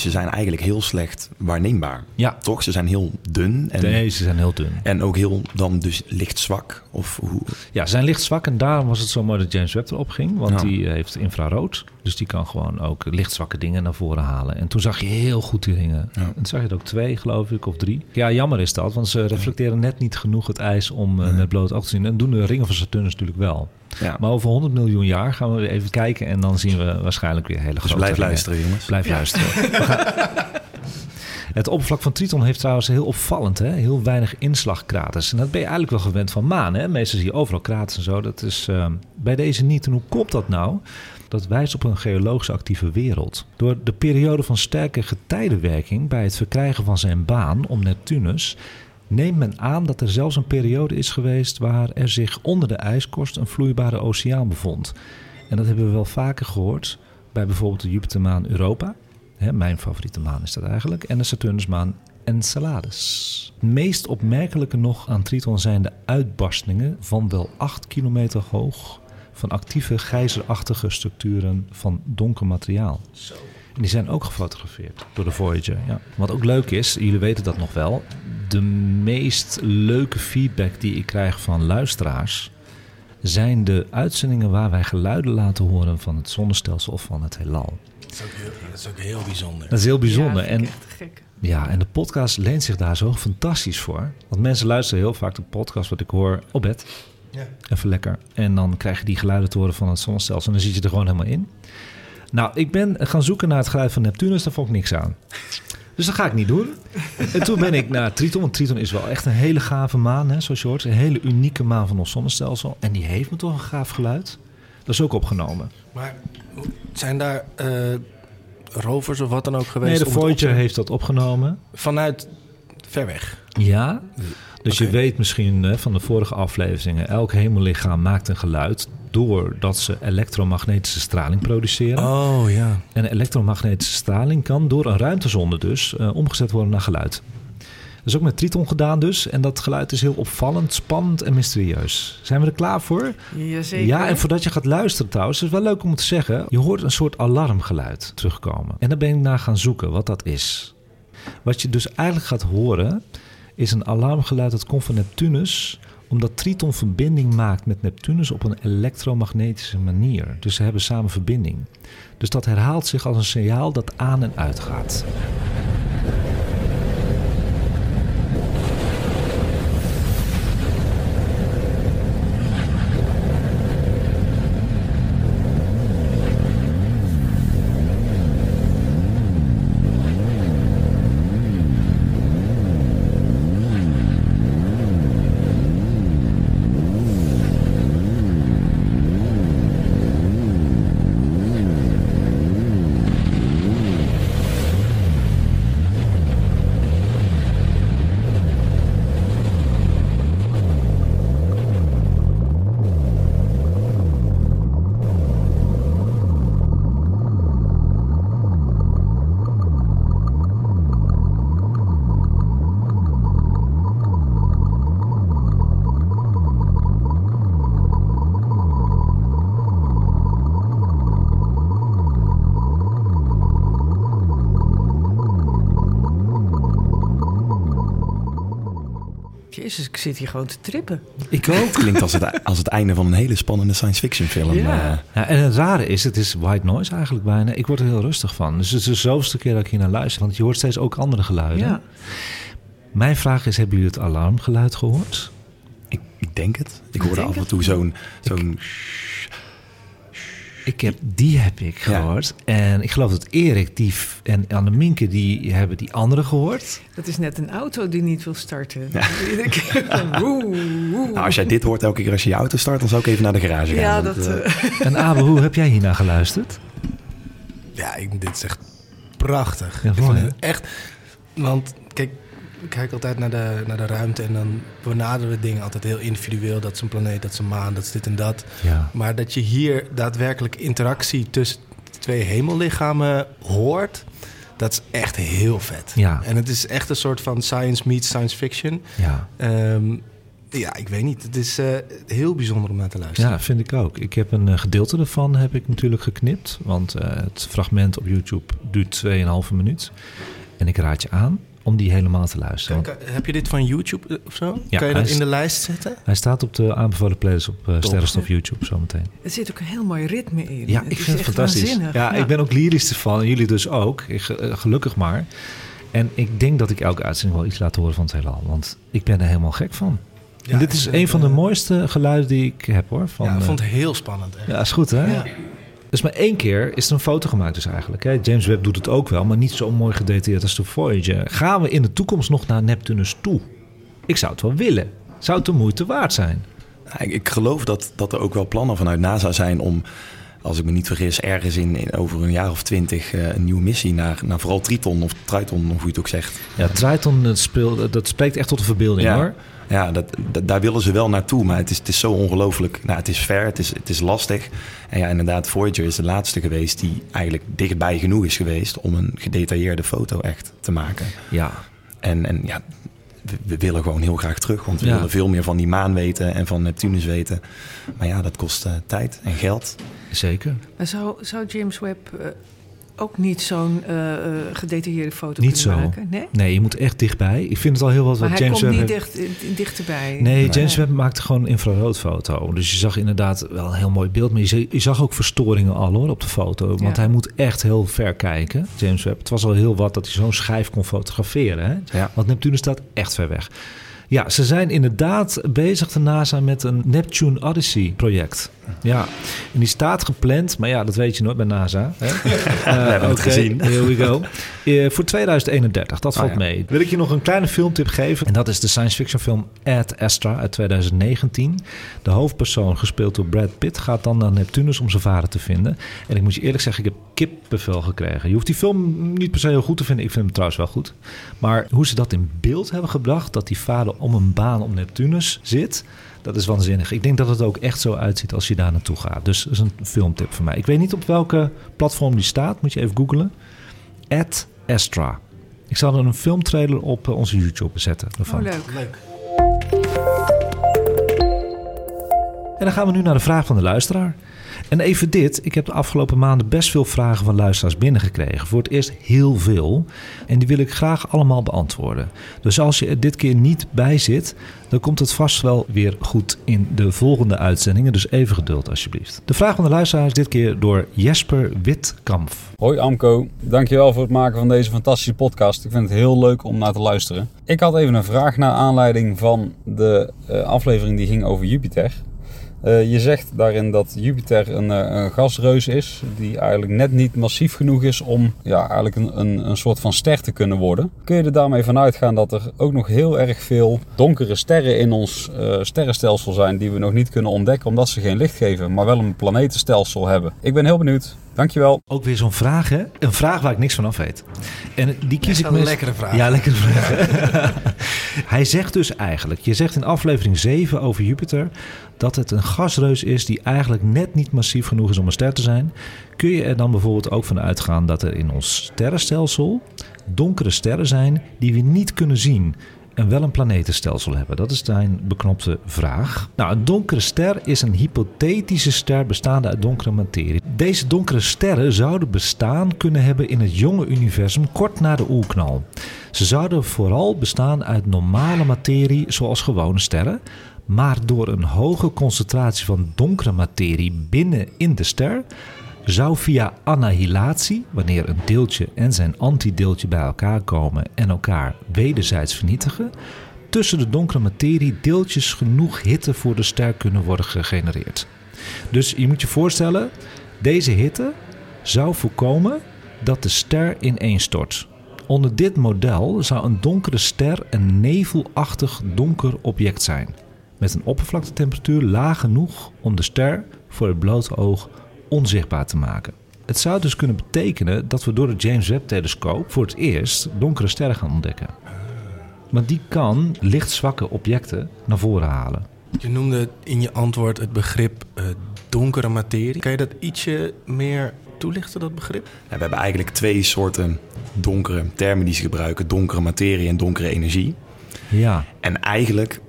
ze zijn eigenlijk heel slecht waarneembaar. Ja. Toch? Ze zijn heel dun. En, Nee, ze zijn heel dun. en ook heel dan dus licht zwak. Of hoe? Ja, ze zijn licht zwak en daarom was het zo mooi dat James Webb erop ging. Want Ja. die eh, heeft infrarood. Dus die kan gewoon ook lichtzwakke dingen naar voren halen. En toen zag je heel goed die ringen. Ja. En toen zag je er ook twee, geloof ik, of drie. Ja, jammer is dat, want ze reflecteren net niet genoeg het ijs om eh, met bloot oog te zien. En doen de ringen van Saturnus natuurlijk wel. Ja. Maar over 100 miljoen jaar gaan we weer even kijken en dan zien we waarschijnlijk weer hele Dus grote blijf ringen. luisteren, jongens. Blijf luisteren. We gaan- Het oppervlak van Triton heeft trouwens heel opvallend, hè? heel weinig inslagkraters. En dat ben je eigenlijk wel gewend van maan. Hè? Meestal zie je overal kraters en zo. Dat is eh, bij deze niet. En hoe komt dat nou? Dat wijst op een geologisch actieve wereld. Door de periode van sterke getijdenwerking bij het verkrijgen van zijn baan om Neptunus neemt men aan dat er zelfs een periode is geweest waar er zich onder de ijskorst een vloeibare oceaan bevond. En dat hebben we wel vaker gehoord bij bijvoorbeeld de Jupitermaan Europa. Hè, mijn favoriete maan is dat eigenlijk. En de Saturnusmaan Enceladus. Het meest opmerkelijke nog aan Triton zijn de uitbarstingen van wel 8 kilometer hoog van actieve gijzerachtige structuren van donker materiaal. En die zijn ook gefotografeerd door de Voyager. Ja. Wat ook leuk is, jullie weten dat nog wel, de meest leuke feedback die ik krijg van luisteraars zijn de uitzendingen waar wij geluiden laten horen van het zonnestelsel of van het heelal. Dat is ook heel, dat is ook heel bijzonder. Dat is heel bijzonder. Ja, en vind ik echt te gek. ja, en de podcast leent zich daar zo fantastisch voor. Want mensen luisteren heel vaak de podcast wat ik hoor op bed. Ja. Even lekker. En dan krijg je die geluiden te horen van het zonnestelsel. En dan zit je er gewoon helemaal in. Nou, ik ben gaan zoeken naar het geluid van Neptunus. Daar vond ik niks aan. Dus dat ga ik niet doen. En toen ben ik naar Triton. Want Triton is wel echt een hele gave maan, hè, zoals je hoort. Een hele unieke maan van ons zonnestelsel. En die heeft me toch een gaaf geluid. Dat is ook opgenomen. Maar zijn daar eh, rovers of wat dan ook geweest? Nee, de Voyager heeft dat opgenomen. Vanuit ver weg. Ja, dus je weet misschien hè, van de vorige afleveringen... elk hemellichaam maakt een geluid... doordat ze elektromagnetische straling produceren. Oh ja. En elektromagnetische straling kan door een ruimtezonde dus... eh, omgezet worden naar geluid. Dat is ook met Triton gedaan dus. En dat geluid is heel opvallend, spannend en mysterieus. Zijn we er klaar voor? Jazeker. Ja, en voordat je gaat luisteren trouwens, is het wel leuk om te zeggen. Je hoort een soort alarmgeluid terugkomen. En daar ben ik naar gaan zoeken wat dat is. Wat je dus eigenlijk gaat horen, is een alarmgeluid dat komt van Neptunus omdat Triton verbinding maakt met Neptunus op een elektromagnetische manier. Dus ze hebben samen verbinding. Dus dat herhaalt zich als een signaal dat aan en uit gaat. Jezus, ik zit hier gewoon te trippen. Ik ook. Het klinkt als het, als het einde van een hele spannende science fiction film. Ja. eh. Ja, en het rare is, het is white noise eigenlijk bijna. Ik word er heel rustig van. Dus het is de zoveelste keer dat ik hier naar luister. Want je hoort steeds ook andere geluiden. Ja. Mijn vraag is, hebben jullie het alarmgeluid gehoord? ik, ik denk het. Ik hoorde denk af en toe zo'n... zo'n Ik heb, die heb ik Ja. gehoord. En ik geloof dat Erik die en Anneminke die hebben die andere gehoord. Dat is net een auto die niet wil starten. Woe, woe. nou, als jij dit hoort elke keer als je je auto start, dan zou ik even naar de garage gaan. Ja, dat... eh, eh, En Abe, hoe heb jij hiernaar geluisterd? Ja, ik, dit is echt prachtig. Ja, ik mooi, vind hè? het echt... Want, kijk, kijk altijd naar de, naar de ruimte en dan benaderen we dingen altijd heel individueel. Dat is een planeet, dat is een maan, dat is dit en dat. Ja. Maar dat je hier daadwerkelijk interactie tussen twee hemellichamen hoort, dat is echt heel vet. Ja. En het is echt een soort van science meets science fiction. Ja. Ehm, ja, ik weet niet. Het is eh, heel bijzonder om naar te luisteren. Ja, vind ik ook. Ik heb een eh, gedeelte ervan heb ik natuurlijk geknipt. Want eh, het fragment op YouTube duurt 2,5 minuut. En ik raad je aan om die helemaal te luisteren. Kijk, heb je dit van YouTube eh, of zo? Ja, kan je dat is- in de lijst zetten? Hij staat op de aanbevolen playlist op uh, Sterrenstof YouTube zometeen. Er zit ook een heel mooi ritme in. Ja, Het ik vind het fantastisch. waanzinnig. Ja, ik ben ook lyrisch ervan. En jullie dus ook. Ik, eh, gelukkig maar. En ik denk dat ik elke uitzending wel iets laat horen van het heelal. Want ik ben er helemaal gek van. Ja, en dit is een van de eh, mooiste geluiden die ik heb hoor. Van, ja, ik eh, vond het heel spannend. echt. ja, is goed hè? Ja. Dus maar één keer is er een foto gemaakt dus eigenlijk. Hè? James Webb doet het ook wel, maar niet zo mooi gedetailleerd als de Voyager. Gaan we in de toekomst nog naar Neptunus toe? Ik zou het wel willen. Zou het de moeite waard zijn? Ik geloof dat, dat er ook wel plannen vanuit NASA zijn om, als ik me niet vergis, ergens in, in over een jaar of twintig eh, een nieuwe missie naar, naar vooral Triton of Triton, of hoe je het ook zegt. Ja, Triton dat speelt, dat spreekt echt tot de verbeelding Ja. hoor. Ja, dat, dat- daar willen ze wel naartoe, maar het is, het is zo ongelooflijk. Nou, het is ver, het is, het is lastig. En ja, inderdaad, Voyager is de laatste geweest die eigenlijk dichtbij genoeg is geweest om een gedetailleerde foto echt te maken. Ja, En, en ja, we, willen gewoon heel graag terug, want we Ja. willen veel meer van die maan weten en van Neptunus weten. Maar ja, dat kost eh, tijd en geld. Zeker. Maar zou, zou James Webb eh, ook niet zo'n eh, eh, gedetailleerde foto Niet kunnen zo. maken? Nee? Nee, je moet echt dichtbij. Ik vind het al heel wat Maar wat hij James komt Webb niet heeft- dicht, dichterbij. Nee, James Webb maakte gewoon een infraroodfoto. Dus je zag inderdaad wel een heel mooi beeld. Maar je zag, je zag ook verstoringen al hoor op de foto. Want Ja. hij moet echt heel ver kijken, James Webb. Het was al heel wat dat hij zo'n schijf kon fotograferen. Hè? Ja. Want Neptunus staat echt ver weg. Ja, ze zijn inderdaad bezig, de NASA, met een Neptune Odyssey project. Ja, en die staat gepland, maar ja, dat weet je nooit bij NASA. Hè? we hebben het gezien. Here we go. Eh, voor 2031, dat valt Ah, ja. mee. Wil ik je nog een kleine filmtip geven? En dat is de science fiction film Ad Astra uit 2019. De hoofdpersoon, gespeeld door Brad Pitt, gaat dan naar Neptunus om zijn vader te vinden. En ik moet je eerlijk zeggen, ik heb kippenvel gekregen. Je hoeft die film niet per se heel goed te vinden. Ik vind hem trouwens wel goed. Maar hoe ze dat in beeld hebben gebracht, dat die vader om een baan om Neptunus zit... Dat is waanzinnig. Ik denk dat het ook echt zo uitziet als je daar naartoe gaat. Dus dat is een filmtip van mij. Ik weet niet op welke platform die staat. Moet je even googlen. Ad Astra. Ik zal er een filmtrailer op eh, onze YouTube zetten. Ervan. Oh, leuk. Leuk. En dan gaan we nu naar de vraag van de luisteraar. En even dit. Ik heb de afgelopen maanden best veel vragen van luisteraars binnengekregen. Voor het eerst heel veel. En die wil ik graag allemaal beantwoorden. Dus als je er dit keer niet bij zit, dan komt het vast wel weer goed in de volgende uitzendingen. Dus even geduld alsjeblieft. De vraag van de luisteraar is dit keer door Jesper Witkamp. Hoi Amco, dankjewel voor het maken van deze fantastische podcast. Ik vind het heel leuk om naar te luisteren. Ik had even een vraag naar aanleiding van de eh, aflevering die ging over Jupiter. Eh, je zegt daarin dat Jupiter een, eh, een gasreus is die eigenlijk net niet massief genoeg is om ja, eigenlijk een, een, een soort van ster te kunnen worden. Kun je er daarmee van uitgaan dat er ook nog heel erg veel donkere sterren in ons eh, sterrenstelsel zijn die we nog niet kunnen ontdekken omdat ze geen licht geven, maar wel een planetenstelsel hebben? Ik ben heel benieuwd. Dankjewel. Ook weer zo'n vraag, hè? Een vraag waar ik niks van af weet. En die kies ik een lekkere vraag. Ja, lekkere vraag. Hij zegt dus eigenlijk, je zegt in aflevering 7 over Jupiter dat het een gasreus is die eigenlijk net niet massief genoeg is om een ster te zijn. Kun je er dan bijvoorbeeld ook van uitgaan dat er in ons sterrenstelsel donkere sterren zijn die we niet kunnen zien en wel een planetenstelsel hebben? Dat is zijn beknopte vraag. Nou, een donkere ster is een hypothetische ster bestaande uit donkere materie. Deze donkere sterren zouden bestaan kunnen hebben in het jonge universum kort na de oerknal. Ze zouden vooral bestaan uit normale materie zoals gewone sterren, maar door een hoge concentratie van donkere materie binnen in de ster zou via annihilatie, wanneer een deeltje en zijn antideeltje bij elkaar komen en elkaar wederzijds vernietigen, tussen de donkere materie deeltjes genoeg hitte voor de ster kunnen worden gegenereerd. Dus je moet je voorstellen, deze hitte zou voorkomen dat de ster ineenstort. Onder dit model zou een donkere ster een nevelachtig donker object zijn, met een oppervlaktetemperatuur laag genoeg om de ster voor het blote oog onzichtbaar te maken. Het zou dus kunnen betekenen dat we door het James Webb-telescoop voor het eerst donkere sterren gaan ontdekken. Want die kan lichtzwakke objecten naar voren halen. Je noemde in je antwoord het begrip uh, donkere materie. Kan je dat ietsje meer toelichten, dat begrip? we hebben eigenlijk twee soorten donkere termen die ze gebruiken: donkere materie en donkere energie. Ja. En eigenlijk,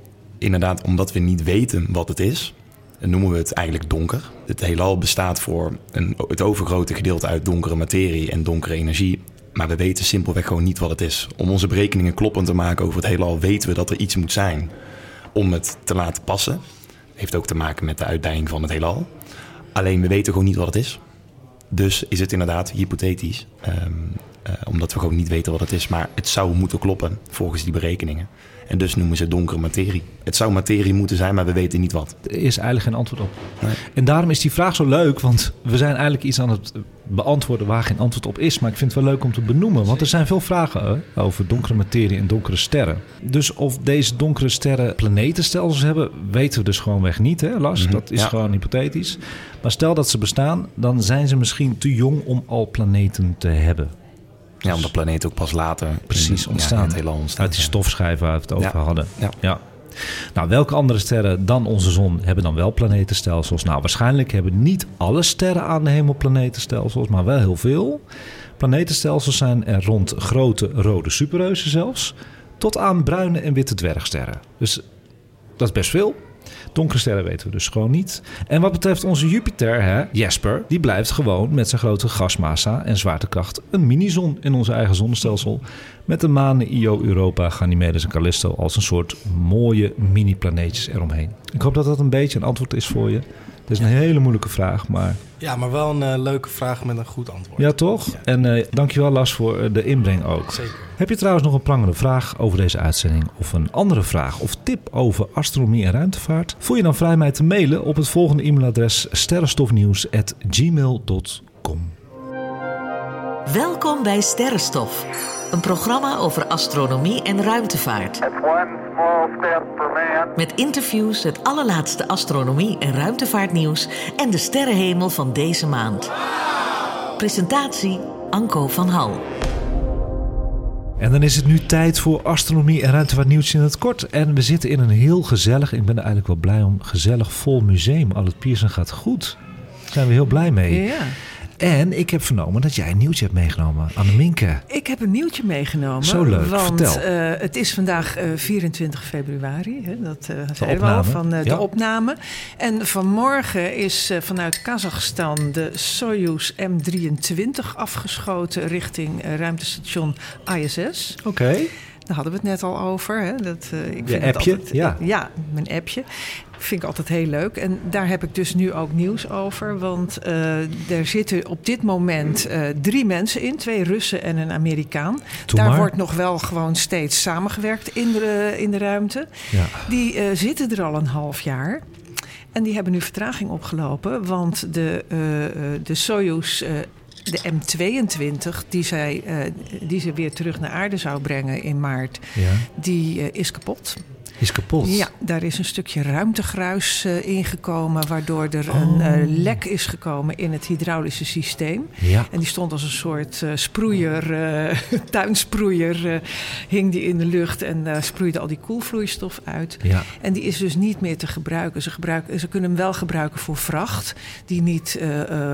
inderdaad, omdat we niet weten wat het is, noemen we het eigenlijk donker. Het heelal bestaat voor een, het overgrote gedeelte uit donkere materie en donkere energie. Maar we weten simpelweg gewoon niet wat het is. Om onze berekeningen kloppend te maken over het heelal, weten we dat er iets moet zijn om het te laten passen. Heeft ook te maken met de uitdijing van het heelal. Alleen we weten gewoon niet wat het is. Dus is het inderdaad hypothetisch. Um, uh, omdat we gewoon niet weten wat het is. Maar het zou moeten kloppen volgens die berekeningen. En dus noemen ze donkere materie. Het zou materie moeten zijn, maar we weten niet wat. Er is eigenlijk geen antwoord op. Nee. En daarom is die vraag zo leuk, want we zijn eigenlijk iets aan het beantwoorden waar geen antwoord op is. Maar ik vind het wel leuk om te benoemen, want er zijn veel vragen over donkere materie en donkere sterren. Dus of deze donkere sterren planetenstelsels hebben, weten we dus gewoonweg niet, hè Lars? Mhm. Dat is Ja. gewoon hypothetisch. Maar stel dat ze bestaan, dan zijn ze misschien te jong om al planeten te hebben. Ja, omdat planeten ook pas later Precies ontstaan. Ja, ontstaan. Uit die stofschijven waar we het over Ja. hadden. Ja. Nou, welke andere sterren dan onze zon hebben dan wel planetenstelsels? Nou, waarschijnlijk hebben niet alle sterren aan de hemel planetenstelsels, maar wel heel veel. Planetenstelsels zijn er rond grote rode superreuzen zelfs, tot aan bruine en witte dwergsterren. Dus dat is best veel. Donkere sterren weten we dus gewoon niet. En wat betreft onze Jupiter, hè, Jasper, die blijft gewoon met zijn grote gasmassa en zwaartekracht een minizon in ons eigen zonnestelsel. Met de manen Io, Europa, Ganymedes en Callisto als een soort mooie mini-planeetjes eromheen. Ik hoop dat dat een beetje een antwoord is voor je. Het is een hele moeilijke vraag, maar Ja, maar wel een eh, leuke vraag met een goed antwoord. ja toch? En eh, dankjewel Lars voor eh, de inbreng ook. Zeker. Heb je trouwens nog een prangende vraag over deze uitzending of een andere vraag of tip over astronomie en ruimtevaart? Voel je dan vrij mij te mailen op het volgende e-mailadres sterrenstofnieuws@gmail.com. Welkom bij Sterrenstof, een programma over astronomie en ruimtevaart. Met interviews, het allerlaatste astronomie- en ruimtevaartnieuws en de sterrenhemel van deze maand. Presentatie Anko van Hal. En dan is het nu tijd voor astronomie en ruimtevaartnieuws in het kort. En we zitten in een heel gezellig, ik ben er eigenlijk wel blij om, gezellig vol museum. Al het Pierson gaat goed. Daar zijn we heel blij mee. Ja. En ik heb vernomen dat jij een nieuwtje hebt meegenomen. Anne Minke. Ik heb een nieuwtje meegenomen. Zo leuk, Want vertel. eh, het is vandaag eh, 24 februari. Hè, dat eh zeiden we al, van eh, Ja. de opname. En vanmorgen is eh, vanuit Kazachstan de Soyuz M23 afgeschoten richting eh, ruimtestation ISS. Oké. Daar hadden we het net al over. Hè? Dat, eh, ik vind het appje, altijd- ja. ja, mijn appje. Vind ik altijd heel leuk. En daar heb ik dus nu ook nieuws over. Want eh, er zitten op dit moment eh, drie mensen in. Twee Russen en een Amerikaan. Daar maar. wordt nog wel gewoon steeds samengewerkt in de, in de ruimte. Ja. Die eh, zitten er al een half jaar. En die hebben nu vertraging opgelopen. Want de, eh, eh, de Soyuz... de M22, die, zij, eh, die ze weer terug naar aarde zou brengen in maart, Ja. die eh, is kapot. Is kapot. Ja, daar is een stukje ruimtegruis eh, ingekomen, waardoor er Oh. een eh, lek is gekomen in het hydraulische systeem. Ja. En die stond als een soort eh, sproeier, tuinsproeier, hing die in de lucht en sproeide al die koelvloeistof uit. Ja. En die is dus niet meer te gebruiken. Ze, gebruiken. ze kunnen hem wel gebruiken voor vracht, die niet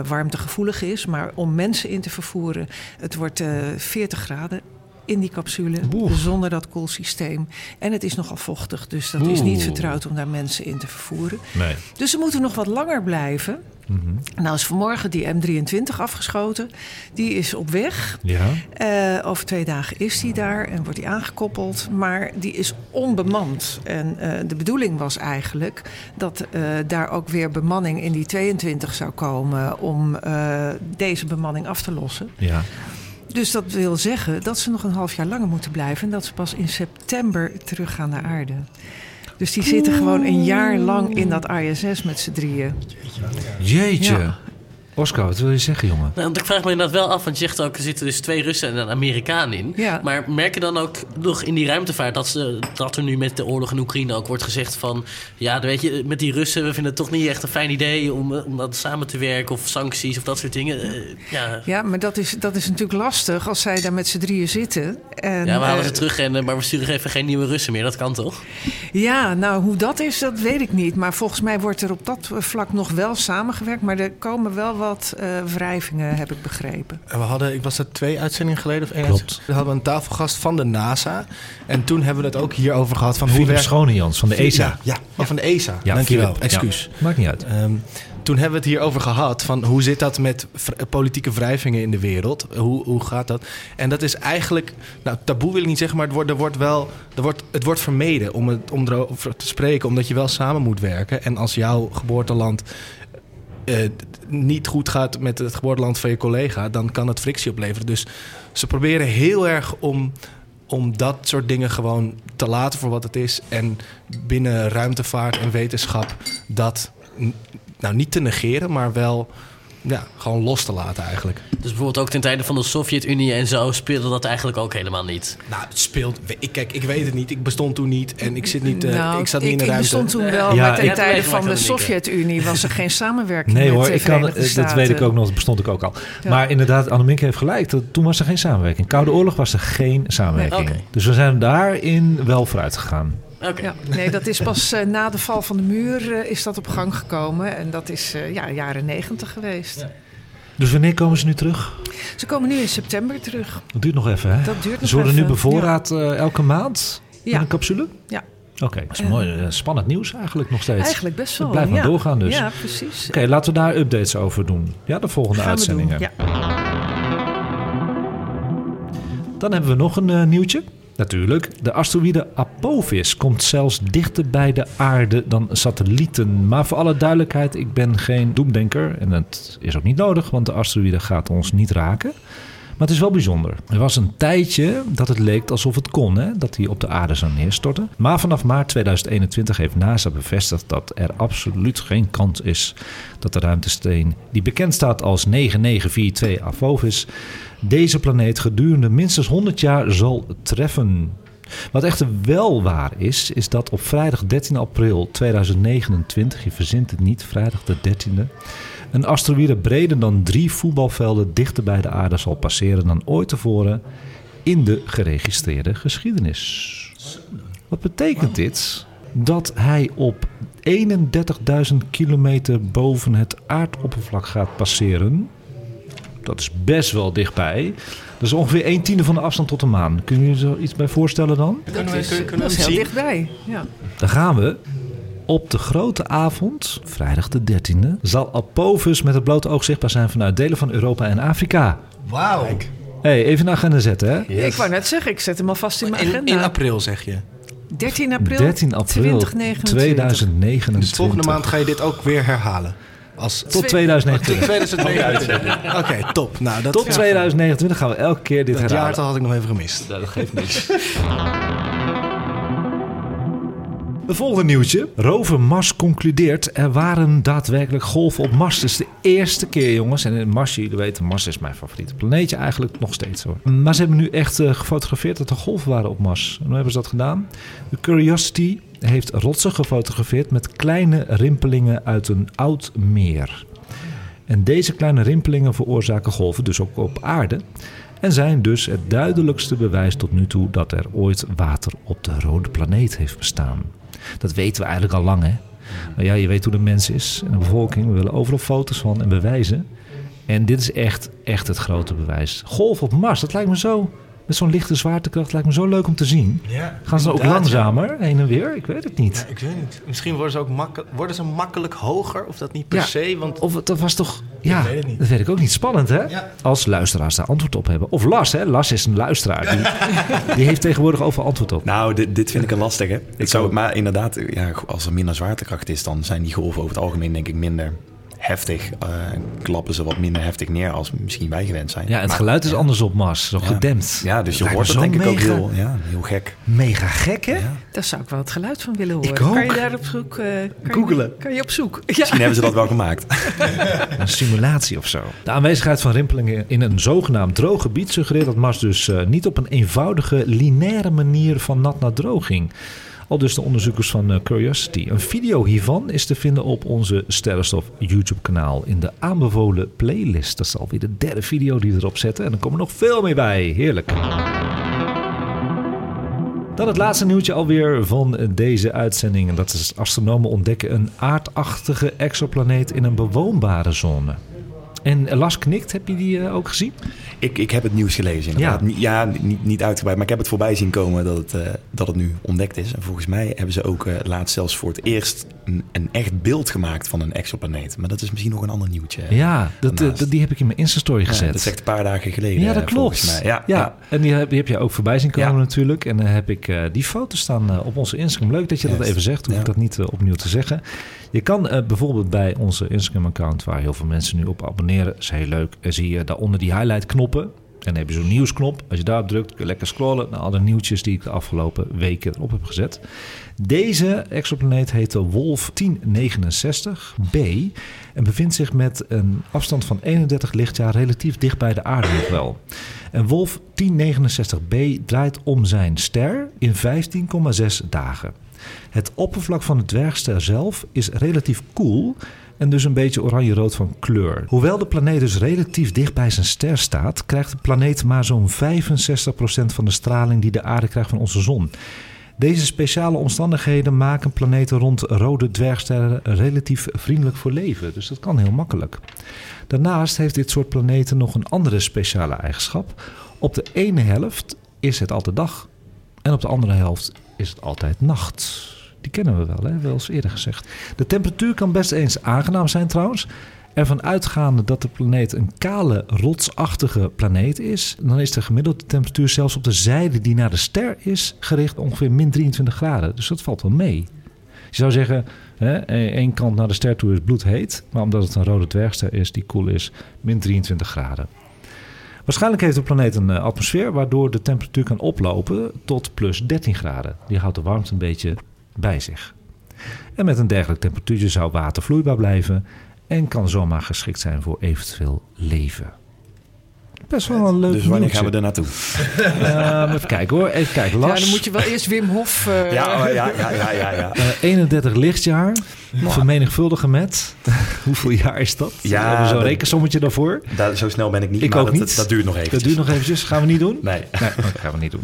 warmtegevoelig is, maar om mensen in te vervoeren. Het wordt eh 40 graden in die capsule, zonder dat koelsysteem. En het is nogal vochtig, dus dat is niet vertrouwd om daar mensen in te vervoeren. Nee. Dus ze moeten nog wat langer blijven. Mhm. Nou is vanmorgen die M23 afgeschoten. Die is op weg. Ja. Eh, over twee dagen is die daar en wordt die aangekoppeld. Maar die is onbemand. En eh, de bedoeling was eigenlijk dat eh, daar ook weer bemanning in die 22 zou komen... om deze bemanning af te lossen. Ja. Dus dat wil zeggen dat ze nog een half jaar langer moeten blijven... en dat ze pas in september teruggaan naar aarde. Dus die zitten gewoon een jaar lang in dat ISS met z'n drieën. Jeetje. Ja. Oscar, wat wil je zeggen, jongen? Nou, want ik vraag me inderdaad wel af, want je zegt ook, er zitten dus twee Russen en een Amerikaan in. Ja. Maar merk je dan ook nog in die ruimtevaart dat, ze, dat er nu met de oorlog in Oekraïne ook wordt gezegd van... Ja, weet je, met die Russen, we vinden het toch niet echt een fijn idee om, eh, om dat samen te werken of sancties of dat soort dingen. Eh, ja. Ja, maar dat is, dat is natuurlijk lastig als zij daar met z'n drieën zitten. En, ja, we halen ze eh, terug, en, maar we sturen even geen nieuwe Russen meer. Dat kan toch? Ja, nou hoe dat is, dat weet ik niet. Maar volgens mij wordt er op dat vlak nog wel samengewerkt. Maar er komen wel wat eh, wrijvingen, heb ik begrepen. En we hadden, ik was het twee uitzendingen geleden of één Klopt. We hadden een tafelgast van de NASA. En toen hebben we het ook hierover gehad van Philip werkt... Schonejans van de ESA. Ja, ja, oh, van de ESA. Ja, Dankjewel, Philip. excuus. Ja, maakt niet uit. Ehm, toen hebben we het hierover gehad van hoe zit dat met politieke wrijvingen in de wereld? Hoe, hoe gaat dat? En dat is eigenlijk, nou taboe wil ik niet zeggen, maar het wordt, er wordt wel, er wordt, het wordt vermeden om, het, om erover te spreken, omdat je wel samen moet werken. En als jouw geboorteland eh, niet goed gaat met het geboorteland van je collega, dan kan het frictie opleveren. Dus ze proberen heel erg om, om dat soort dingen gewoon te laten voor wat het is. En binnen ruimtevaart en wetenschap dat nou, niet te negeren, maar wel ja, gewoon los te laten eigenlijk. Dus bijvoorbeeld ook ten tijde van de Sovjet-Unie en zo speelde dat eigenlijk ook helemaal niet. Nou, het speelt. Ik, kijk, ik weet het niet. Ik bestond toen niet en ik zit niet. eh, nou, ik zat niet in de ik ruimte. bestond toen wel, Ja, maar ik- ten tijde van de. Sovjet-Unie was er geen samenwerking Nee met hoor, de ik kan, eh, dat weet ik ook nog, dat bestond ik ook al. Ja. Maar inderdaad, Annemieke heeft gelijk. dat- Toen was er geen samenwerking. Koude Oorlog was er geen samenwerking. Nee. Dus we zijn daarin wel vooruit gegaan. Oké. Ja, nee, dat is pas eh, na de val van de muur eh, is dat op gang gekomen. En dat is eh, ja, jaren negentig geweest. Dus wanneer komen ze nu terug? Ze komen nu in september terug. Dat duurt nog even, hè? Dat duurt nog Ze worden nu bevoorraad eh, elke maand in Ja. een capsule? Ja. Oké, dat is mooi. Spannend nieuws eigenlijk nog steeds. Eigenlijk best wel. Het blijft maar ja. doorgaan dus. Ja, precies. Oké, laten we daar updates over doen. Ja, de volgende Gaan we doen. uitzendingen. Ja. Dan hebben we nog een nieuwtje. Natuurlijk, de asteroïde Apophis komt zelfs dichter bij de aarde dan satellieten. Maar voor alle duidelijkheid, ik ben geen doemdenker. En het is ook niet nodig, want de asteroïde gaat ons niet raken. Maar het is wel bijzonder. Er was een tijdje dat het leek alsof het kon, hè? dat hij op de aarde zou neerstorten. Maar vanaf maart 2021 heeft NASA bevestigd dat er absoluut geen kans is dat de ruimtesteen, die bekend staat als 9942 Apophis, deze planeet gedurende minstens 100 jaar zal treffen. Wat echter wel waar is, is dat op vrijdag 13 april 2029, je verzint het niet, vrijdag de 13e, een asteroïde breder dan drie voetbalvelden dichter bij de aarde zal passeren dan ooit tevoren in de geregistreerde geschiedenis. Wat betekent dit? Dat hij op 31.000 kilometer boven het aardoppervlak gaat passeren. Dat is best wel dichtbij. Dat is ongeveer een tiende van de afstand tot de maan. Kun je je zo iets bij voorstellen dan? Dat is heel dichtbij. Ja. Dan gaan we. Op de grote avond, vrijdag de 13e, zal Apophis met het blote oog zichtbaar zijn vanuit delen van Europa en Afrika. Wauw. hey, even een agenda zetten, hè? Ik wou net zeggen, ik zet hem alvast in mijn In, agenda. in april zeg je. 13 april, 13 april 2029. 2029. Dus volgende maand ga je dit ook weer herhalen. Als Tot tot 2029. 2029. Oké, top. Nou, dat, Tot 2029 gaan we elke keer dit dat herhalen. jaartal had ik nog even gemist. Dat geeft niks. Het volgende nieuwtje. Rover Mars concludeert er waren daadwerkelijk golven op Mars. Is de eerste keer, jongens. En in Mars, jullie weten, Mars is mijn favoriete planeetje eigenlijk nog steeds hoor. Maar ze hebben nu echt eh, gefotografeerd dat er golven waren op Mars. En hoe hebben ze dat gedaan? De Curiosity heeft rotsen gefotografeerd met kleine rimpelingen uit een oud meer. En deze kleine rimpelingen veroorzaken golven, dus ook op aarde. En zijn dus het duidelijkste bewijs tot nu toe dat er ooit water op de rode planeet heeft bestaan. Dat weten we eigenlijk al lang, hè? Maar ja, je weet hoe de mens is en de bevolking. We willen overal foto's van en bewijzen. En dit is echt, echt het grote bewijs. Golf op Mars, dat lijkt me zo... Met zo'n lichte zwaartekracht lijkt me zo leuk om te zien. Ja, Gaan ze ook ja. langzamer heen en weer? Ik weet het niet. Ja, ik weet niet. Misschien worden ze ook makkel- worden ze makkelijk hoger, of dat niet per Ja. se. Want Of het- dat was toch... Ja, weet het niet. dat weet ik ook niet. Spannend, hè? Ja. Als luisteraars daar antwoord op hebben. Of Las, hè? Las is een luisteraar. Die, die heeft tegenwoordig overal antwoord op. Nou, dit, dit vind ik een lastige. Ik zou, maar inderdaad, ja, als er minder zwaartekracht is, dan zijn die golven over het algemeen denk ik minder heftig. eh, klappen ze wat minder heftig neer als misschien wij gewend zijn. Ja, en het Maar- geluid is anders op Mars, zo Ja. gedempt. Ja, dus je Lijkt hoort het zo denk ik ook heel, ja, heel gek. Mega gek, hè? Ja. Daar zou ik wel het geluid van willen horen. Ik ook. Kan je daar op zoek... eh, kan Googelen. Je, kan je op zoek? Ja. Misschien hebben ze dat wel gemaakt. Een simulatie of zo. De aanwezigheid van rimpelingen in een zogenaamd droog gebied suggereert dat Mars dus eh, niet op een eenvoudige, lineaire manier van nat naar droog ging. Al dus de onderzoekers van eh, Curiosity. Een video hiervan is te vinden op onze Sterrenstof YouTube-kanaal in de aanbevolen playlist. Dat is alweer de derde video die we erop zetten. En er komen nog veel meer bij. Heerlijk. Dan het laatste nieuwtje alweer van deze uitzending. En dat is astronomen ontdekken een aardachtige exoplaneet in een bewoonbare zone. En Las knikt, heb je die eh, ook gezien? Ik, ik heb het nieuws gelezen. inderdaad. Ja. Niet- ja niet, niet uitgebreid, maar ik heb het voorbij zien komen dat het, eh, dat het nu ontdekt is. En volgens mij hebben ze ook eh, laatst zelfs voor het eerst een, een echt beeld gemaakt van een exoplaneet. Maar dat is misschien nog een ander nieuwtje. Ja, dat, dat- die heb ik in mijn Insta-story Ja, gezet. dat is echt een paar dagen geleden. Ja, dat klopt. Ja, ja, en die heb, die heb je ook voorbij zien komen natuurlijk. En dan heb ik die foto's staan op onze Instagram. Leuk dat je dat even zegt. Hoef ik dat niet opnieuw te zeggen. Je kan eh, bijvoorbeeld bij onze Instagram-account, waar heel veel mensen nu op abonneren, is heel leuk. En zie je daaronder die highlight-knoppen. En dan heb je zo'n nieuwsknop. Als je daarop drukt, kun je lekker scrollen naar alle nieuwtjes die ik de afgelopen weken erop heb gezet. Deze exoplaneet heet de Wolf 1069b en bevindt zich met een afstand van 31 lichtjaar relatief dicht bij de aarde nog wel. En Wolf 1069b draait om zijn ster in 15,6 dagen. Het oppervlak van de dwergster zelf is relatief koel en dus een beetje oranje-rood van kleur. Hoewel de planeet dus relatief dicht bij zijn ster staat, krijgt de planeet maar zo'n 65% van de straling die de aarde krijgt van onze zon. Deze speciale omstandigheden maken planeten rond rode dwergsterren relatief vriendelijk voor leven. Dus dat kan heel makkelijk. Daarnaast heeft dit soort planeten nog een andere speciale eigenschap. Op de ene helft is het altijd dag en op de andere helft is het altijd nacht. Die kennen we wel, hè? wel eens eerder gezegd. De temperatuur kan best eens aangenaam zijn trouwens. Ervan uitgaande dat de planeet een kale, rotsachtige planeet is, dan is de gemiddelde temperatuur zelfs op de zijde die naar de ster is gericht ongeveer min 23 graden. Dus dat valt wel mee. Je zou zeggen, hè, één kant naar de ster toe is bloedheet, maar omdat het een rode dwergster is die koel is, min 23 graden. Waarschijnlijk heeft de planeet een eh, atmosfeer waardoor de temperatuur kan oplopen tot plus 13 graden. Die houdt de warmte een beetje bij zich. En met een dergelijk temperatuurtje zou water vloeibaar blijven en kan zomaar geschikt zijn voor eventueel leven. Best wel een leuk Dus wanneer nieuwtje. gaan we er naartoe? Ehm, even kijken hoor. Even kijken. Ja, Lars, dan moet je wel eerst Wim Hof... eh, Ja, oh, ja, ja, ja, ja. ja. eh, 31 lichtjaar. Vermenigvuldigen met. Hoeveel jaar is dat? Ja, we hebben zo'n rekensommetje daarvoor. Daar, zo snel ben ik niet. Ik maar ook dat, niet. Dat, dat duurt nog even. Dat duurt nog eventjes. Gaan we niet doen? Nee. Nee, dat gaan we niet doen.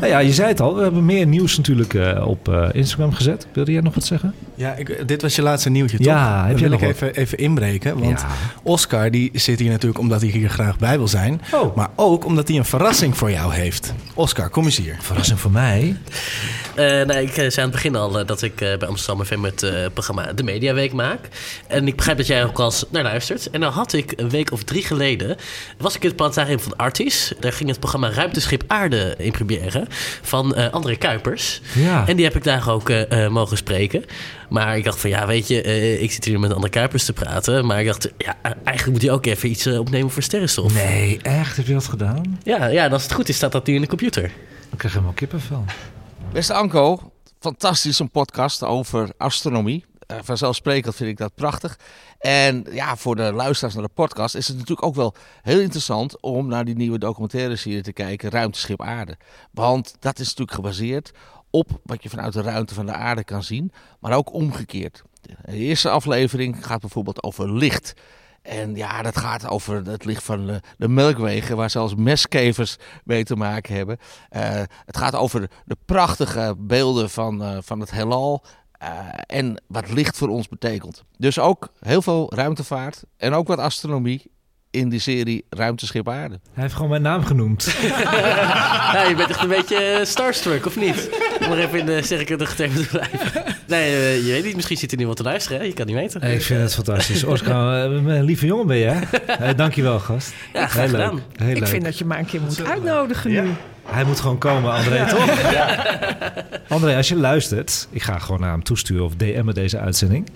Nou ja, je zei het al. We hebben meer nieuws natuurlijk eh, op eh, Instagram gezet. Wilde jij nog wat zeggen? Ja, ik, dit was je laatste nieuwtje, toch? Ja, heb wil ik even, even inbreken. Want Ja. Oscar die zit hier natuurlijk omdat hij hier graag bij wil zijn. Oh. Maar ook omdat hij een verrassing voor jou heeft. Oscar, kom eens hier. Verrassing voor mij. Eh, nee, ik eh, zei aan het begin al eh, dat ik eh, bij Amsterdam FM het eh, programma De Mediaweek maak. En ik begrijp dat jij ook al eens naar luistert. En dan had ik een week of drie geleden... was ik in het planetarium van Artis. Daar ging het programma Ruimteschip Aarde in première. Van eh André Kuipers. Ja. En die heb ik daar ook mogen spreken. Maar ik dacht van, ja, weet je... eh, ik zit hier met André Kuipers te praten. Maar ik dacht, ja, eigenlijk moet hij ook even iets eh, opnemen voor Sterrenstof. Nee, echt? Heb je dat gedaan? Ja, ja, en als het goed is, staat dat nu in de computer. Ik krijg helemaal kippenvel. Beste Anko, fantastisch een podcast over astronomie. Eh, vanzelfsprekend vind ik dat prachtig. En ja, voor de luisteraars naar de podcast is het natuurlijk ook wel heel interessant om naar die nieuwe documentaire serie te kijken, Ruimteschip Aarde. Want dat is natuurlijk gebaseerd op wat je vanuit de ruimte van de aarde kan zien, maar ook omgekeerd. De eerste aflevering gaat bijvoorbeeld over licht. En ja, dat gaat over het licht van de, de melkwegen, waar zelfs meskevers mee te maken hebben. Eh, het gaat over de prachtige beelden van, eh, van het heelal. eh, en wat licht voor ons betekent. Dus ook heel veel ruimtevaart en ook wat astronomie in die serie Ruimteschip Aarde. Hij heeft gewoon mijn naam genoemd. Ja, je bent echt een beetje starstruck, of niet? Om nog even in de sterke termen te blijven. Nee, eh, je weet niet. Misschien zit er nu wat te luisteren. Hè? Je kan niet weten. Ik vind het fantastisch. Oscar, eh, een lieve jongen ben je, hè? Eh, dankjewel, gast. Ja, graag Heel leuk. gedaan. Heel Ik leuk. vind dat je maar een keer moet uitnodigen nu. Hij moet gewoon komen, André, toch? André, als je luistert, ik ga gewoon naar hem toesturen of DM'en deze uitzending.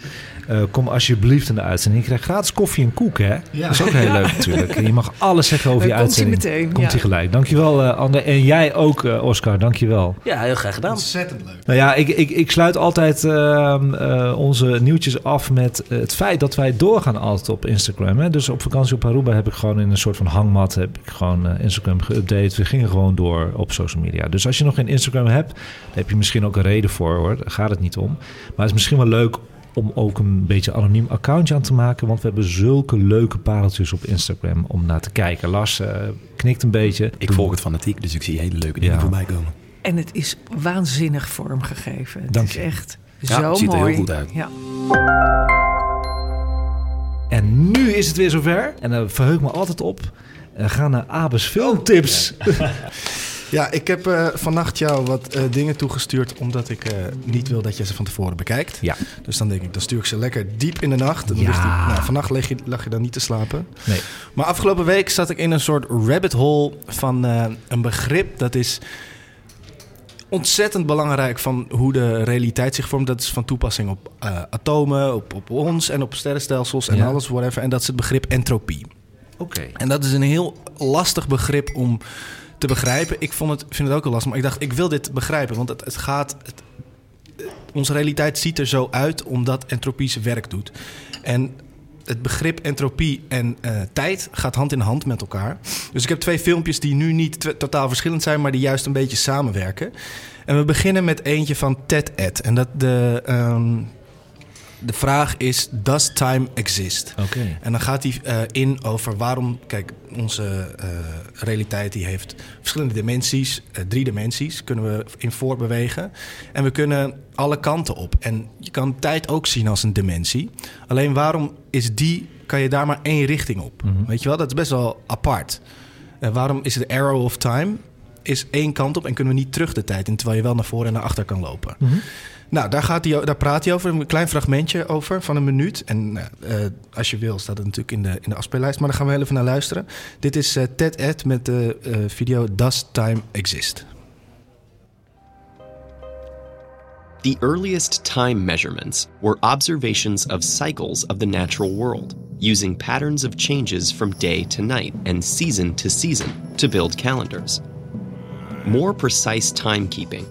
Eh, kom alsjeblieft in de uitzending. Je krijgt gratis koffie en koek, hè? Dat is ook heel leuk natuurlijk. En je mag alles zeggen over je komt hij uitzending. meteen, Komt ja. hij gelijk. Dankjewel, eh André. En jij ook, eh, Oscar. Dankjewel. Ja, heel graag gedaan. Ontzettend leuk. Nou ja, ik, ik, ik sluit altijd ehm, eh, onze nieuwtjes af met het feit dat wij doorgaan altijd op Instagram. Hè? Dus op vakantie op Aruba heb ik gewoon in een soort van hangmat heb ik gewoon Instagram geüpdate. We gingen gewoon door op social media. Dus als je nog geen Instagram hebt, daar heb je misschien ook een reden voor hoor. Daar gaat het niet om. Maar het is misschien wel leuk om ook een beetje anoniem accountje aan te maken. Want we hebben zulke leuke pareltjes op Instagram om naar te kijken. Lars eh, knikt een beetje. Ik volg het fanatiek, dus ik zie hele leuke dingen Ja. voorbij komen. En het is waanzinnig vormgegeven. Het Dank is je. echt Ja, zo het ziet er heel mooi. goed uit. Ja. En nu is het weer zover. En daar verheug ik me altijd op. We gaan naar Abes filmtips. Ja, ik heb eh, vannacht jou wat eh, dingen toegestuurd... omdat ik eh, niet wil dat je ze van tevoren bekijkt. Ja. Dus dan denk ik, dan stuur ik ze lekker diep in de nacht. Dan Ja. ligt die- nou, vannacht lag je, lag je dan niet te slapen. Nee. Maar afgelopen week zat ik in een soort rabbit hole van een begrip... dat is ontzettend belangrijk van hoe de realiteit zich vormt. Dat is van toepassing op atomen, op, op ons en op sterrenstelsels en Ja. alles, whatever. En dat is het begrip entropie. Oké. En dat is een heel lastig begrip om te begrijpen. Ik vond het, vind het ook heel lastig, maar ik dacht, ik wil dit begrijpen. Want het, het gaat. Het, onze realiteit ziet er zo uit omdat entropie zijn werk doet. En het begrip entropie en eh, tijd gaat hand in hand met elkaar. Dus ik heb twee filmpjes die nu niet totaal verschillend zijn, maar die juist een beetje samenwerken. En we beginnen met eentje van Ted Ed. En dat de, ehm, de vraag is: Does time exist? Oké. En dan gaat hij eh, in over waarom, kijk, onze eh, realiteit die heeft verschillende dimensies, eh, drie dimensies, kunnen we in voortbewegen. En we kunnen alle kanten op. En je kan tijd ook zien als een dimensie. Alleen waarom is die, kan je daar maar één richting op? Weet je wel, dat is best wel apart. En waarom is het arrow of time? Is één kant op en kunnen we niet terug de tijd in, terwijl je wel naar voren en naar achter kan lopen. Nou, daar, gaat daar praat hij over, een klein fragmentje over van een minuut. En eh, eh, als je wil, staat het natuurlijk in de, in de afspeellijst. Maar daar gaan we even naar luisteren. Dit is eh, Ted Ed met de video Does Time Exist? The earliest time measurements were observations of cycles of the natural world, using patterns of changes from day to night and season to season to build calendars. More precise timekeeping,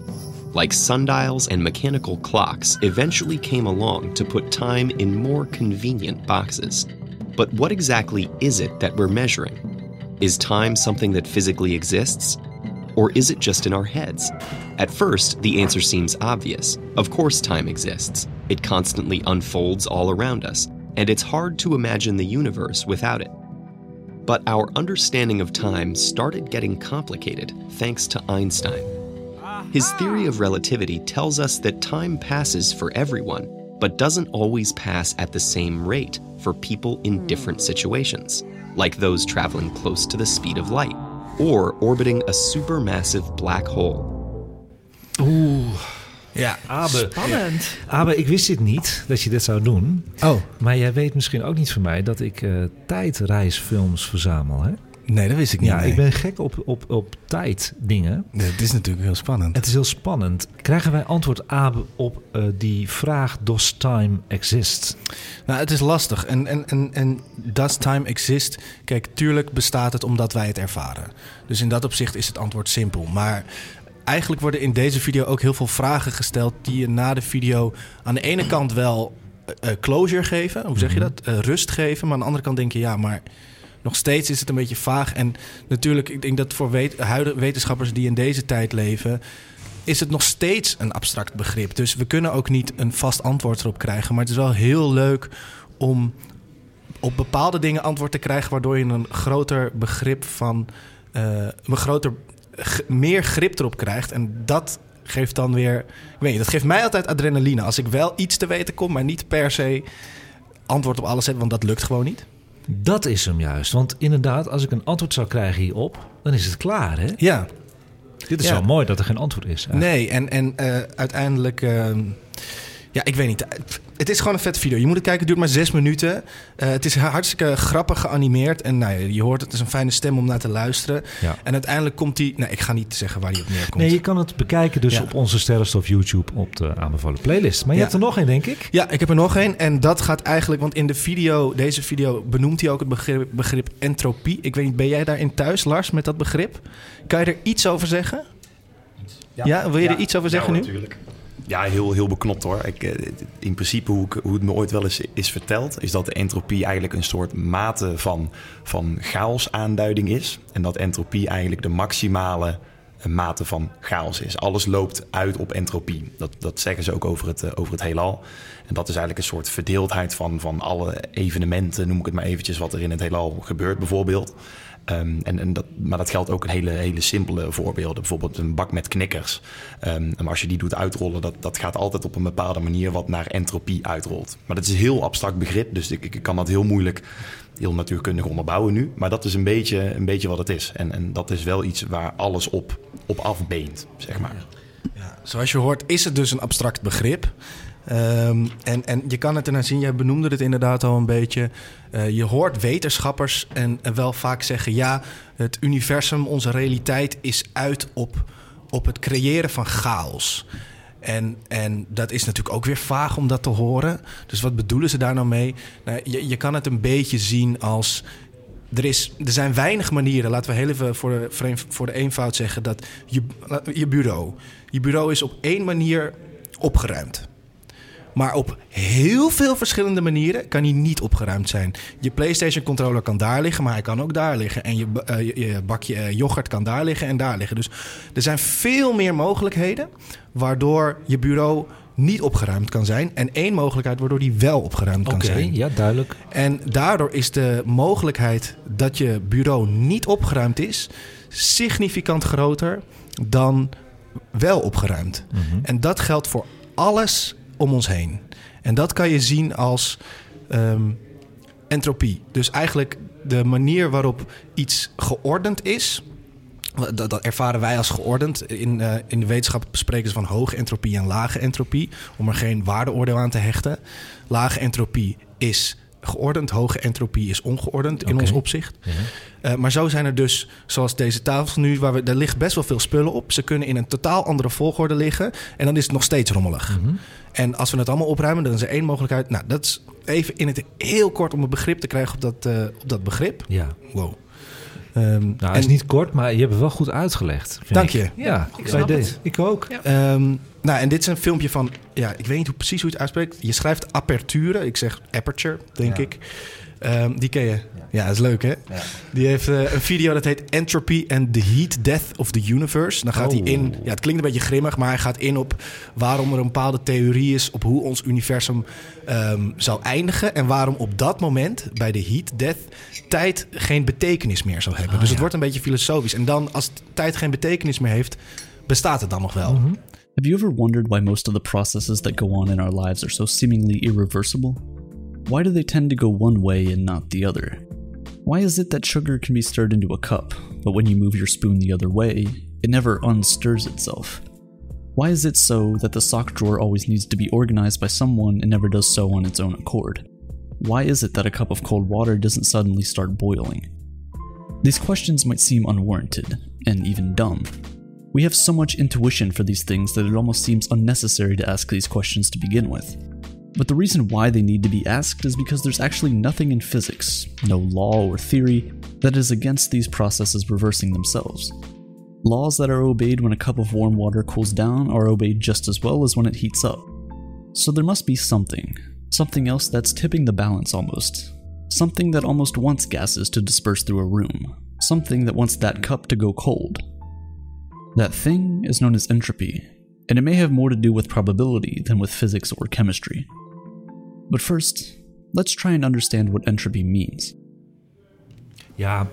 like sundials and mechanical clocks, eventually came along to put time in more convenient boxes. But what exactly is it that we're measuring? Is time something that physically exists? Or is it just in our heads? At first, the answer seems obvious. Of course, time exists. It constantly unfolds all around us, and it's hard to imagine the universe without it. But our understanding of time started getting complicated thanks to Einstein. His theory of relativity tells us that time passes for everyone, but doesn't always pass at the same rate for people in different situations, like those traveling close to the speed of light or orbiting a supermassive black hole. Ja, Abe. Spannend. Abe, ik wist dit niet, dat je dit zou doen. Oh, Maar jij weet misschien ook niet van mij dat ik eh, tijdreisfilms verzamel, hè? Nee, dat wist ik niet. Ja, nee. ik ben gek op, op, op tijddingen. Nee, het is natuurlijk heel spannend. Het is heel spannend. Krijgen wij antwoord, Abe, op eh, die vraag... Does time exist? Nou, het is lastig. En, en, en, en does time exist? Kijk, tuurlijk bestaat het omdat wij het ervaren. Dus in dat opzicht is het antwoord simpel. Maar eigenlijk worden in deze video ook heel veel vragen gesteld... die je na de video aan de ene kant wel eh, eh, closure geven. Hoe zeg je dat? Eh, rust geven. Maar aan de andere kant denk je, ja, maar... Nog steeds is het een beetje vaag. En natuurlijk, ik denk dat voor huidige wetenschappers die in deze tijd leven is het nog steeds een abstract begrip. Dus we kunnen ook niet een vast antwoord erop krijgen. Maar het is wel heel leuk om op bepaalde dingen antwoord te krijgen, waardoor je een groter begrip van eh, een groter meer grip erop krijgt. En dat geeft dan weer, ik weet dat geeft mij altijd adrenaline. Als ik wel iets te weten kom, maar niet per se antwoord op alles heb, want dat lukt gewoon niet. Dat is hem juist. Want inderdaad, als ik een antwoord zou krijgen hierop... dan is het klaar, hè? Ja, Dit is Ja. wel mooi dat er geen antwoord is. eigenlijk. Nee, en, en eh, uiteindelijk. ehm, Ja, ik weet niet. Het is gewoon een vet video. Je moet het kijken, het duurt maar zes minuten. Uh, het is hartstikke grappig geanimeerd. En nou, je hoort, het is een fijne stem om naar te luisteren. Ja. En uiteindelijk komt hij... Nou, ik ga niet zeggen waar hij op neerkomt. Nee, je kan het bekijken dus Ja. op onze Sterrenstof YouTube op de aanbevolen playlist. Maar je Ja. hebt er nog één, denk ik. Ja, ik heb er nog één. En dat gaat eigenlijk... Want in de video, deze video, benoemt hij ook het begrip, begrip entropie. Ik weet niet, ben jij daarin thuis, Lars, met dat begrip? Kan je er iets over zeggen? Ja, wil je er iets over zeggen nu? Natuurlijk. Ja, heel, heel beknopt hoor. Ik, eh, in principe, hoe, ik, hoe het me ooit wel eens is verteld, is dat de entropie eigenlijk een soort mate van, van chaos aanduiding is. En dat entropie eigenlijk de maximale eh, mate van chaos is. Alles loopt uit op entropie. Dat, dat zeggen ze ook over het, eh, over het heelal. En dat is eigenlijk een soort verdeeldheid van, van alle evenementen, noem ik het maar eventjes, wat er in het heelal gebeurt bijvoorbeeld. Ehm, en, en dat, maar dat geldt ook in hele, hele simpele voorbeelden. Bijvoorbeeld een bak met knikkers. Ehm, als je die doet uitrollen, dat, dat gaat altijd op een bepaalde manier wat naar entropie uitrolt. Maar dat is een heel abstract begrip, dus ik, ik kan dat heel moeilijk, heel natuurkundig onderbouwen nu. Maar dat is een beetje, een beetje wat het is. En, en dat is wel iets waar alles op, op afbeent, zeg maar. Zoals je hoort is het dus een abstract begrip. Ehm, en, en je kan het ernaar zien, jij benoemde het inderdaad al een beetje. Eh, je hoort wetenschappers en, wel vaak zeggen: ja, het universum, onze realiteit is uit op, op het creëren van chaos. En, en dat is natuurlijk ook weer vaag om dat te horen. Dus wat bedoelen ze daar nou mee? Nou, je, je kan het een beetje zien als. Er, is, er zijn weinig manieren, laten we heel even voor de, voor de eenvoud zeggen, dat je, je bureau. Je bureau is op één manier opgeruimd. Maar op heel veel verschillende manieren kan hij niet opgeruimd zijn. Je PlayStation controller kan daar liggen, maar hij kan ook daar liggen. En je, eh, je, je bakje eh, yoghurt kan daar liggen en daar liggen. Dus er zijn veel meer mogelijkheden waardoor je bureau niet opgeruimd kan zijn. En één mogelijkheid waardoor die wel opgeruimd kan Oké, zijn. ja, duidelijk. En daardoor is de mogelijkheid dat je bureau niet opgeruimd is significant groter dan wel opgeruimd. En dat geldt voor alles om ons heen. En dat kan je zien als ehm, entropie. Dus eigenlijk de manier waarop iets geordend is. Dat, dat ervaren wij als geordend. In, eh, in de wetenschap spreken ze van hoge entropie en lage entropie. Om er geen waardeoordeel aan te hechten. Lage entropie is geordend, hoge entropie is ongeordend in ons opzicht. Eh, maar zo zijn er dus, zoals deze tafel nu, waar we, daar ligt best wel veel spullen op. Ze kunnen in een totaal andere volgorde liggen en dan is het nog steeds rommelig. En als we het allemaal opruimen, dan is er één mogelijkheid. Nou, dat is even in het heel kort om een begrip te krijgen op dat, eh, op dat begrip. Ja. Wow. Ehm, Nou, het is niet kort, maar je hebt het wel goed uitgelegd. vind Dank ik. je. Ja, ik snap deze. het. Ik ook. Ehm, nou, en dit is een filmpje van, ja, ik weet niet hoe, precies hoe je het uitspreekt. Je schrijft aperture, ik zeg aperture, denk ik. Ehm, die ken je. Ja, dat is leuk, hè? Die heeft eh, een video dat heet Entropy and the Heat Death of the Universe. Dan gaat hij Oh. in, ja, het klinkt een beetje grimmig, maar hij gaat in op waarom er een bepaalde theorie is op hoe ons universum ehm, zou eindigen. En waarom op dat moment, bij de Heat Death, tijd geen betekenis meer zou hebben. dus het wordt een beetje filosofisch. En dan, als tijd geen betekenis meer heeft, bestaat het dan nog wel. Have you ever wondered why most of the processes that go on in our lives are so seemingly irreversible? Why do they tend to go one way and not the other? Why is it that sugar can be stirred into a cup, but when you move your spoon the other way, it never unstirs itself? Why is it so that the sock drawer always needs to be organized by someone and never does so on its own accord? Why is it that a cup of cold water doesn't suddenly start boiling? These questions might seem unwarranted, and even dumb. We have so much intuition for these things that it almost seems unnecessary to ask these questions to begin with. But the reason why they need to be asked is because there's actually nothing in physics, no law or theory, that is against these processes reversing themselves. Laws that are obeyed when a cup of warm water cools down are obeyed just as well as when it heats up. So there must be something, something else that's tipping the balance almost. Something that almost wants gases to disperse through a room. Something that wants that cup to go cold. That thing is known as entropy, and it may have more to do with probability than with physics or chemistry. But first, let's try and understand what entropy means. Ja,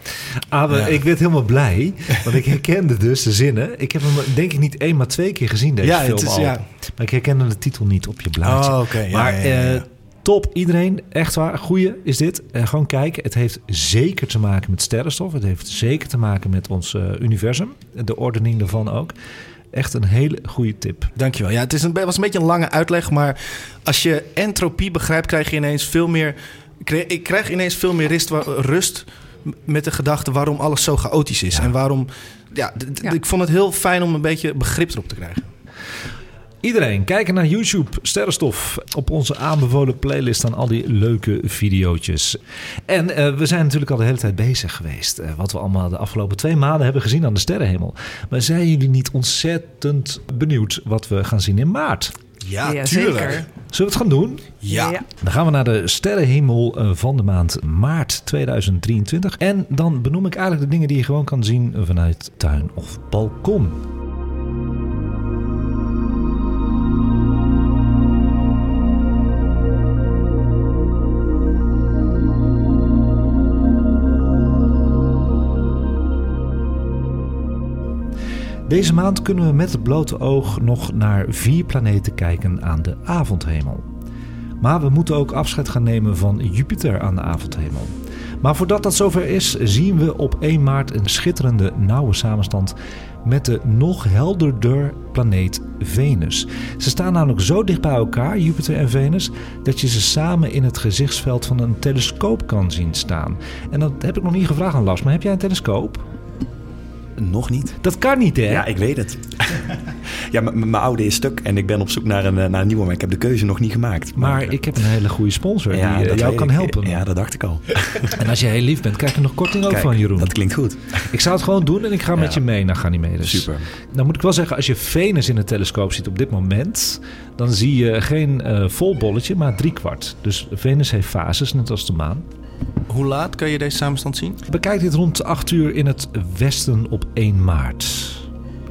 Abe, Ja. ik werd helemaal blij. Want ik herkende dus de zinnen. Ik heb hem denk ik niet één, maar twee keer gezien deze Ja, film het is- al. ja. Maar ik herkende de titel niet op je blaadje. Oh, maar ja, ja, ja. eh, top, iedereen. Echt waar, goeie is dit. Eh, gewoon kijken. Het heeft zeker te maken met sterrenstof. Het heeft zeker te maken met ons eh, universum. De ordening daarvan ook. Echt een hele goede tip. Dankjewel. Ja, het is een, was een beetje een lange uitleg, maar als je entropie begrijpt, krijg je ineens veel meer. Ik krijg ineens veel meer rust, rust met de gedachte waarom alles zo chaotisch is. En waarom. Ja, ja, ik vond het heel fijn om een beetje begrip erop te krijgen. Iedereen, kijken naar YouTube Sterrenstof. Op onze aanbevolen playlist staan al die leuke video's. En uh, we zijn natuurlijk al de hele tijd bezig geweest. Uh, wat we allemaal de afgelopen twee maanden hebben gezien aan de sterrenhemel. Maar zijn jullie niet ontzettend benieuwd wat we gaan zien in maart? Ja, ja tuurlijk. Zeker. Zullen we het gaan doen? Ja. ja. Dan gaan we naar de sterrenhemel eh, van de maand maart 2023. En dan benoem ik eigenlijk de dingen die je gewoon kan zien vanuit tuin of balkon. Deze maand kunnen we met het blote oog nog naar vier planeten kijken aan de avondhemel. Maar we moeten ook afscheid gaan nemen van Jupiter aan de avondhemel. Maar voordat dat zover is, zien we op 1 maart een schitterende nauwe samenstand met de nog helderder planeet Venus. Ze staan namelijk zo dicht bij elkaar, Jupiter en Venus, dat je ze samen in het gezichtsveld van een telescoop kan zien staan. En dat heb ik nog niet gevraagd aan Lars, maar heb jij een telescoop? Nog niet. Dat kan niet, hè? Ja, ik weet het. ja, mijn oude is stuk en ik ben op zoek naar een, eh, naar een nieuwe, maar ik heb de keuze nog niet gemaakt. Maar, maar ik heb een hele goede sponsor die eh, jou kan helpen. Ja, dat dacht ik al. en als je heel lief bent, krijg je nog korting ook van Jeroen. Dat klinkt goed. Ik zou het gewoon doen en ik ga met je mee naar Ganymedes. Super. Dan moet ik wel zeggen, als je Venus in de telescoop ziet op dit moment, dan zie je geen uh, vol bolletje, maar driekwart. Dus Venus heeft fases, net als de maan. Hoe laat kan je deze samenstand zien? Bekijk dit rond 8 uur in het westen op 1 maart.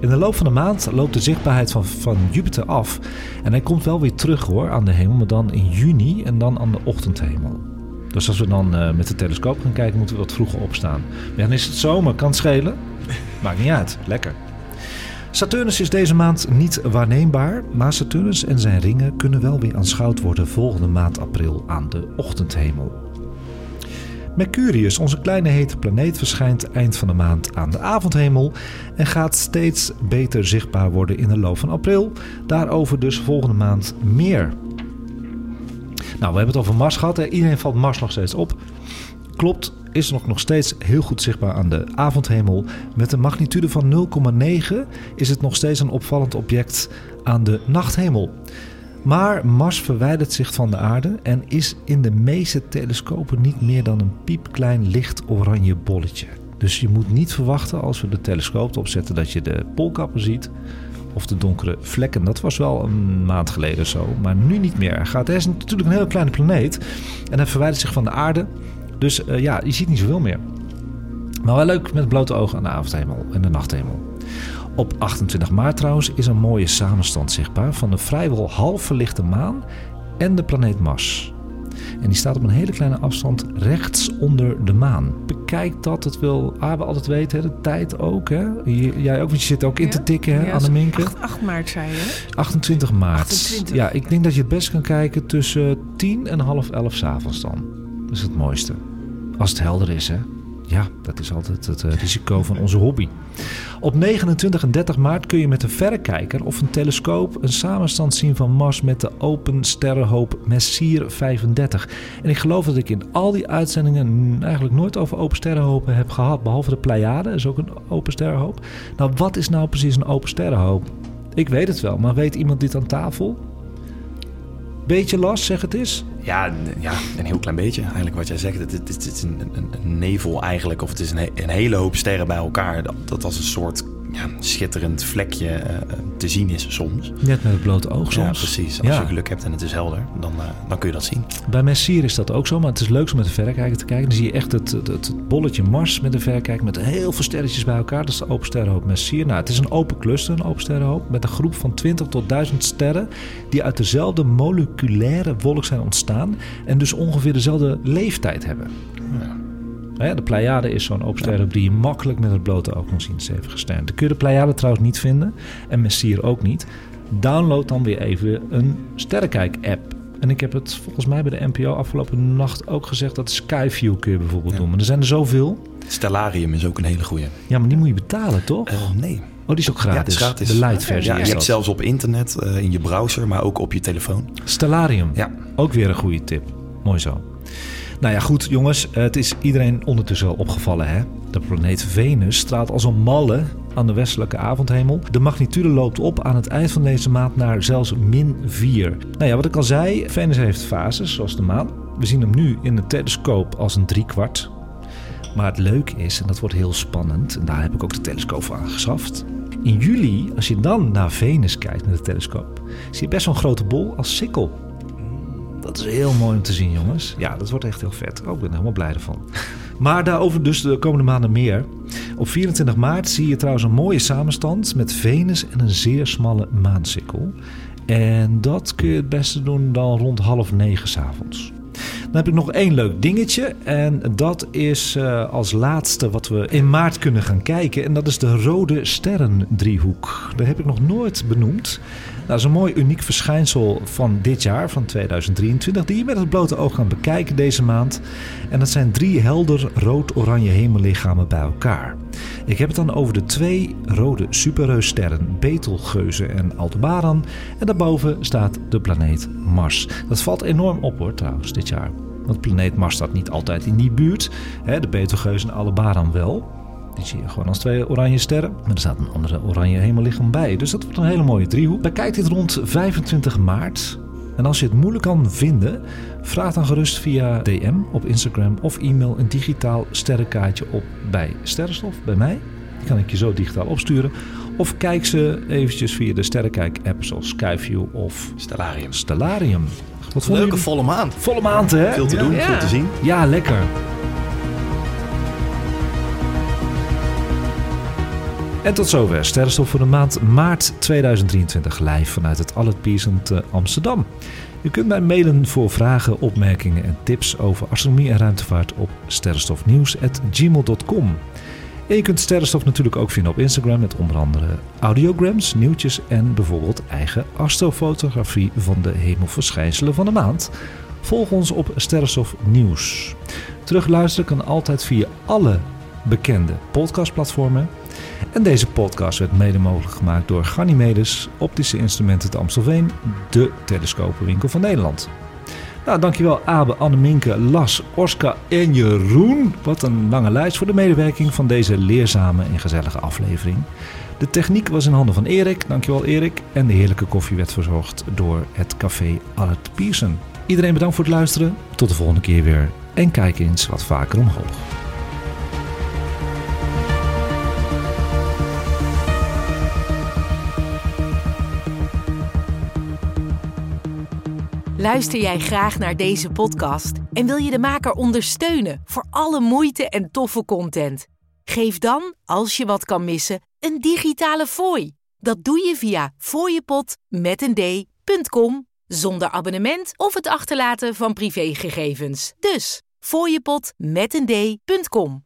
In de loop van de maand loopt de zichtbaarheid van, van Jupiter af. En hij komt wel weer terug hoor aan de hemel, maar dan in juni en dan aan de ochtendhemel. Dus als we dan uh, met de telescoop gaan kijken, moeten we wat vroeger opstaan. Ja, dan is het zomer, kan het schelen. Maakt niet uit, lekker. Saturnus is deze maand niet waarneembaar, maar Saturnus en zijn ringen kunnen wel weer aanschouwd worden volgende maand april aan de ochtendhemel. Mercurius, onze kleine hete planeet, verschijnt eind van de maand aan de avondhemel en gaat steeds beter zichtbaar worden in de loop van april. Daarover dus volgende maand meer. Nou, we hebben het over Mars gehad. Hè? Iedereen valt Mars nog steeds op. Klopt, is nog, nog steeds heel goed zichtbaar aan de avondhemel. Met een magnitude van 0,9 is het nog steeds een opvallend object aan de nachthemel. Maar Mars verwijdert zich van de aarde en is in de meeste telescopen niet meer dan een piepklein licht oranje bolletje. Dus je moet niet verwachten als we de telescoop opzetten dat je de poolkappen ziet of de donkere vlekken. Dat was wel een maand geleden zo, maar nu niet meer. Hij, gaat, is natuurlijk een hele kleine planeet en hij verwijdert zich van de aarde. Dus uh, ja, je ziet niet zoveel meer. Maar wel leuk met blote ogen aan de avondhemel en de nachthemel. Op 28 maart trouwens is een mooie samenstand zichtbaar van de vrijwel half verlichte maan en de planeet Mars. En die staat op een hele kleine afstand rechts onder de maan. Bekijk dat, het wil Abe altijd weten, de tijd ook. Hè? Jij ook, want je zit ook in te tikken, hè, ja, Anneminke. 8, 8 maart zei je, 28 maart. Ja, ik denk dat je het best kan kijken tussen 10 en half 11 s'avonds dan. Dat is het mooiste. Als het helder is, hè. Ja, dat is altijd het uh, risico van onze hobby. Op 29 en 30 maart kun je met een verrekijker of een telescoop een samenstand zien van Mars met de open sterrenhoop Messier 35. En ik geloof dat ik in al die uitzendingen eigenlijk nooit over open sterrenhopen heb gehad, behalve de Pleiade, is ook een open sterrenhoop. Nou, wat is nou precies een open sterrenhoop? Ik weet het wel, maar weet iemand dit aan tafel? Beetje last, zeg het eens. Ja, ja, een heel klein beetje. Eigenlijk wat jij zegt. Het, het, het is een, een, nevel eigenlijk. Of het is een, een hele hoop sterren bij elkaar. Dat, dat als een soort ja, schitterend vlekje uh, te zien is soms. Net met het blote oog soms. Ja, precies. Als je geluk hebt en het is helder, dan, uh, dan kun je dat zien. Bij Messier is dat ook zo, maar het is leuk om met de verrekijker te kijken. Dan zie je echt het, het, het bolletje Mars met de verrekijker met heel veel sterretjes bij elkaar. Dat is de open sterrenhoop Messier. Nou, het is een open cluster, een open sterrenhoop, met een groep van 20 tot 1000 sterren die uit dezelfde moleculaire wolk zijn ontstaan en dus ongeveer dezelfde leeftijd hebben. Ja. De Pleiade is zo'n open sterrenhoop die je makkelijk met het blote oog kan zien. Stevige sterren. Dan kun je de Pleiade trouwens niet vinden. En Messier ook niet. Download dan weer even een sterrenkijk-app. En ik heb het volgens mij bij de NPO afgelopen nacht ook gezegd... dat Skyview kun je bijvoorbeeld doen. Maar er zijn er zoveel. Stellarium is ook een hele goede. Ja, maar die moet je betalen, toch? Uh, nee. Oh, die is ook gratis. Ja, is gratis. De light versie Ja, je is hebt zelfs op internet, eh, in je browser, maar ook op je telefoon. Stellarium. Ja. Ook weer een goede tip. Mooi zo. Nou ja, goed jongens. Het is iedereen ondertussen wel opgevallen hè. De planeet Venus straalt als een malle aan de westelijke avondhemel. De magnitude loopt op aan het eind van deze maand naar zelfs min 4. Nou ja, wat ik al zei, Venus heeft fases zoals de maan. We zien hem nu in de telescoop als een driekwart. Maar het leuke is, en dat wordt heel spannend, en daar heb ik ook de telescoop voor aangeschaft. In juli, als je dan naar Venus kijkt met de telescoop, zie je best wel een grote bol als sikkel. Dat is heel mooi om te zien, jongens. Ja, dat wordt echt heel vet. Oh, ik ben er helemaal blij ervan. Maar daarover dus de komende maanden meer. Op 24 maart zie je trouwens een mooie samenstand met Venus en een zeer smalle maansikkel. En dat kun je het beste doen dan rond half negen s'avonds. Dan heb ik nog één leuk dingetje. En dat is eh, als laatste wat we in maart kunnen gaan kijken. En dat is de rode sterrendriehoek. Dat heb ik nog nooit benoemd. Nou, dat is een mooi uniek verschijnsel van dit jaar, van 2023, die je met het blote oog kan bekijken deze maand. En dat zijn drie helder rood-oranje hemellichamen bij elkaar. Ik heb het dan over de twee rode superreussterren Betelgeuze en Aldebaran. En daarboven staat de planeet Mars. Dat valt enorm op hoor trouwens dit jaar. Want planeet Mars staat niet altijd in die buurt. De Betelgeuze en Aldebaran wel. Die zie je gewoon als twee oranje sterren. Maar er staat een andere oranje hemellichaam bij. Dus dat wordt een hele mooie driehoek. Bekijk dit rond 25 maart. En als je het moeilijk kan vinden, vraag dan gerust via DM op Instagram of e-mail een digitaal sterrenkaartje op bij Sterrenstof, bij mij. Die kan ik je zo digitaal opsturen. Of kijk ze eventjes via de Sterrenkijk-app zoals Skyview of Stellarium. Stellarium. Wat Leuke volle maand. Volle maand, hè? Veel te doen, Ja. veel te zien. Ja, lekker. En tot zover Sterrenstof voor de maand maart 2023 live vanuit het Allet Piercent eh, Amsterdam. U kunt mij mailen voor vragen, opmerkingen en tips over astronomie en ruimtevaart op sterrenstofnieuws.gmail.com. En je kunt Sterrenstof natuurlijk ook vinden op Instagram met onder andere audiograms, nieuwtjes en bijvoorbeeld eigen astrofotografie van de hemelverschijnselen van de maand. Volg ons op Sterrenstof Nieuws. Terugluisteren kan altijd via alle bekende podcastplatformen. En deze podcast werd mede mogelijk gemaakt door Ganymedes, Optische Instrumenten te Amstelveen, de telescopenwinkel van Nederland. Nou, dankjewel Abe, Anneminke, Las, Oscar en Jeroen. Wat een lange lijst voor de medewerking van deze leerzame en gezellige aflevering. De techniek was in handen van Erik, dankjewel Erik. En de heerlijke koffie werd verzorgd door het café Allert Pierson. Iedereen bedankt voor het luisteren. Tot de volgende keer weer. En kijk eens wat vaker omhoog. Luister jij graag naar deze podcast en wil je de maker ondersteunen voor alle moeite en toffe content? Geef dan, als je wat kan missen, een digitale fooi. Dat doe je via fooiepot met een d.com zonder abonnement of het achterlaten van privégegevens. Dus fooiepot met een d.com.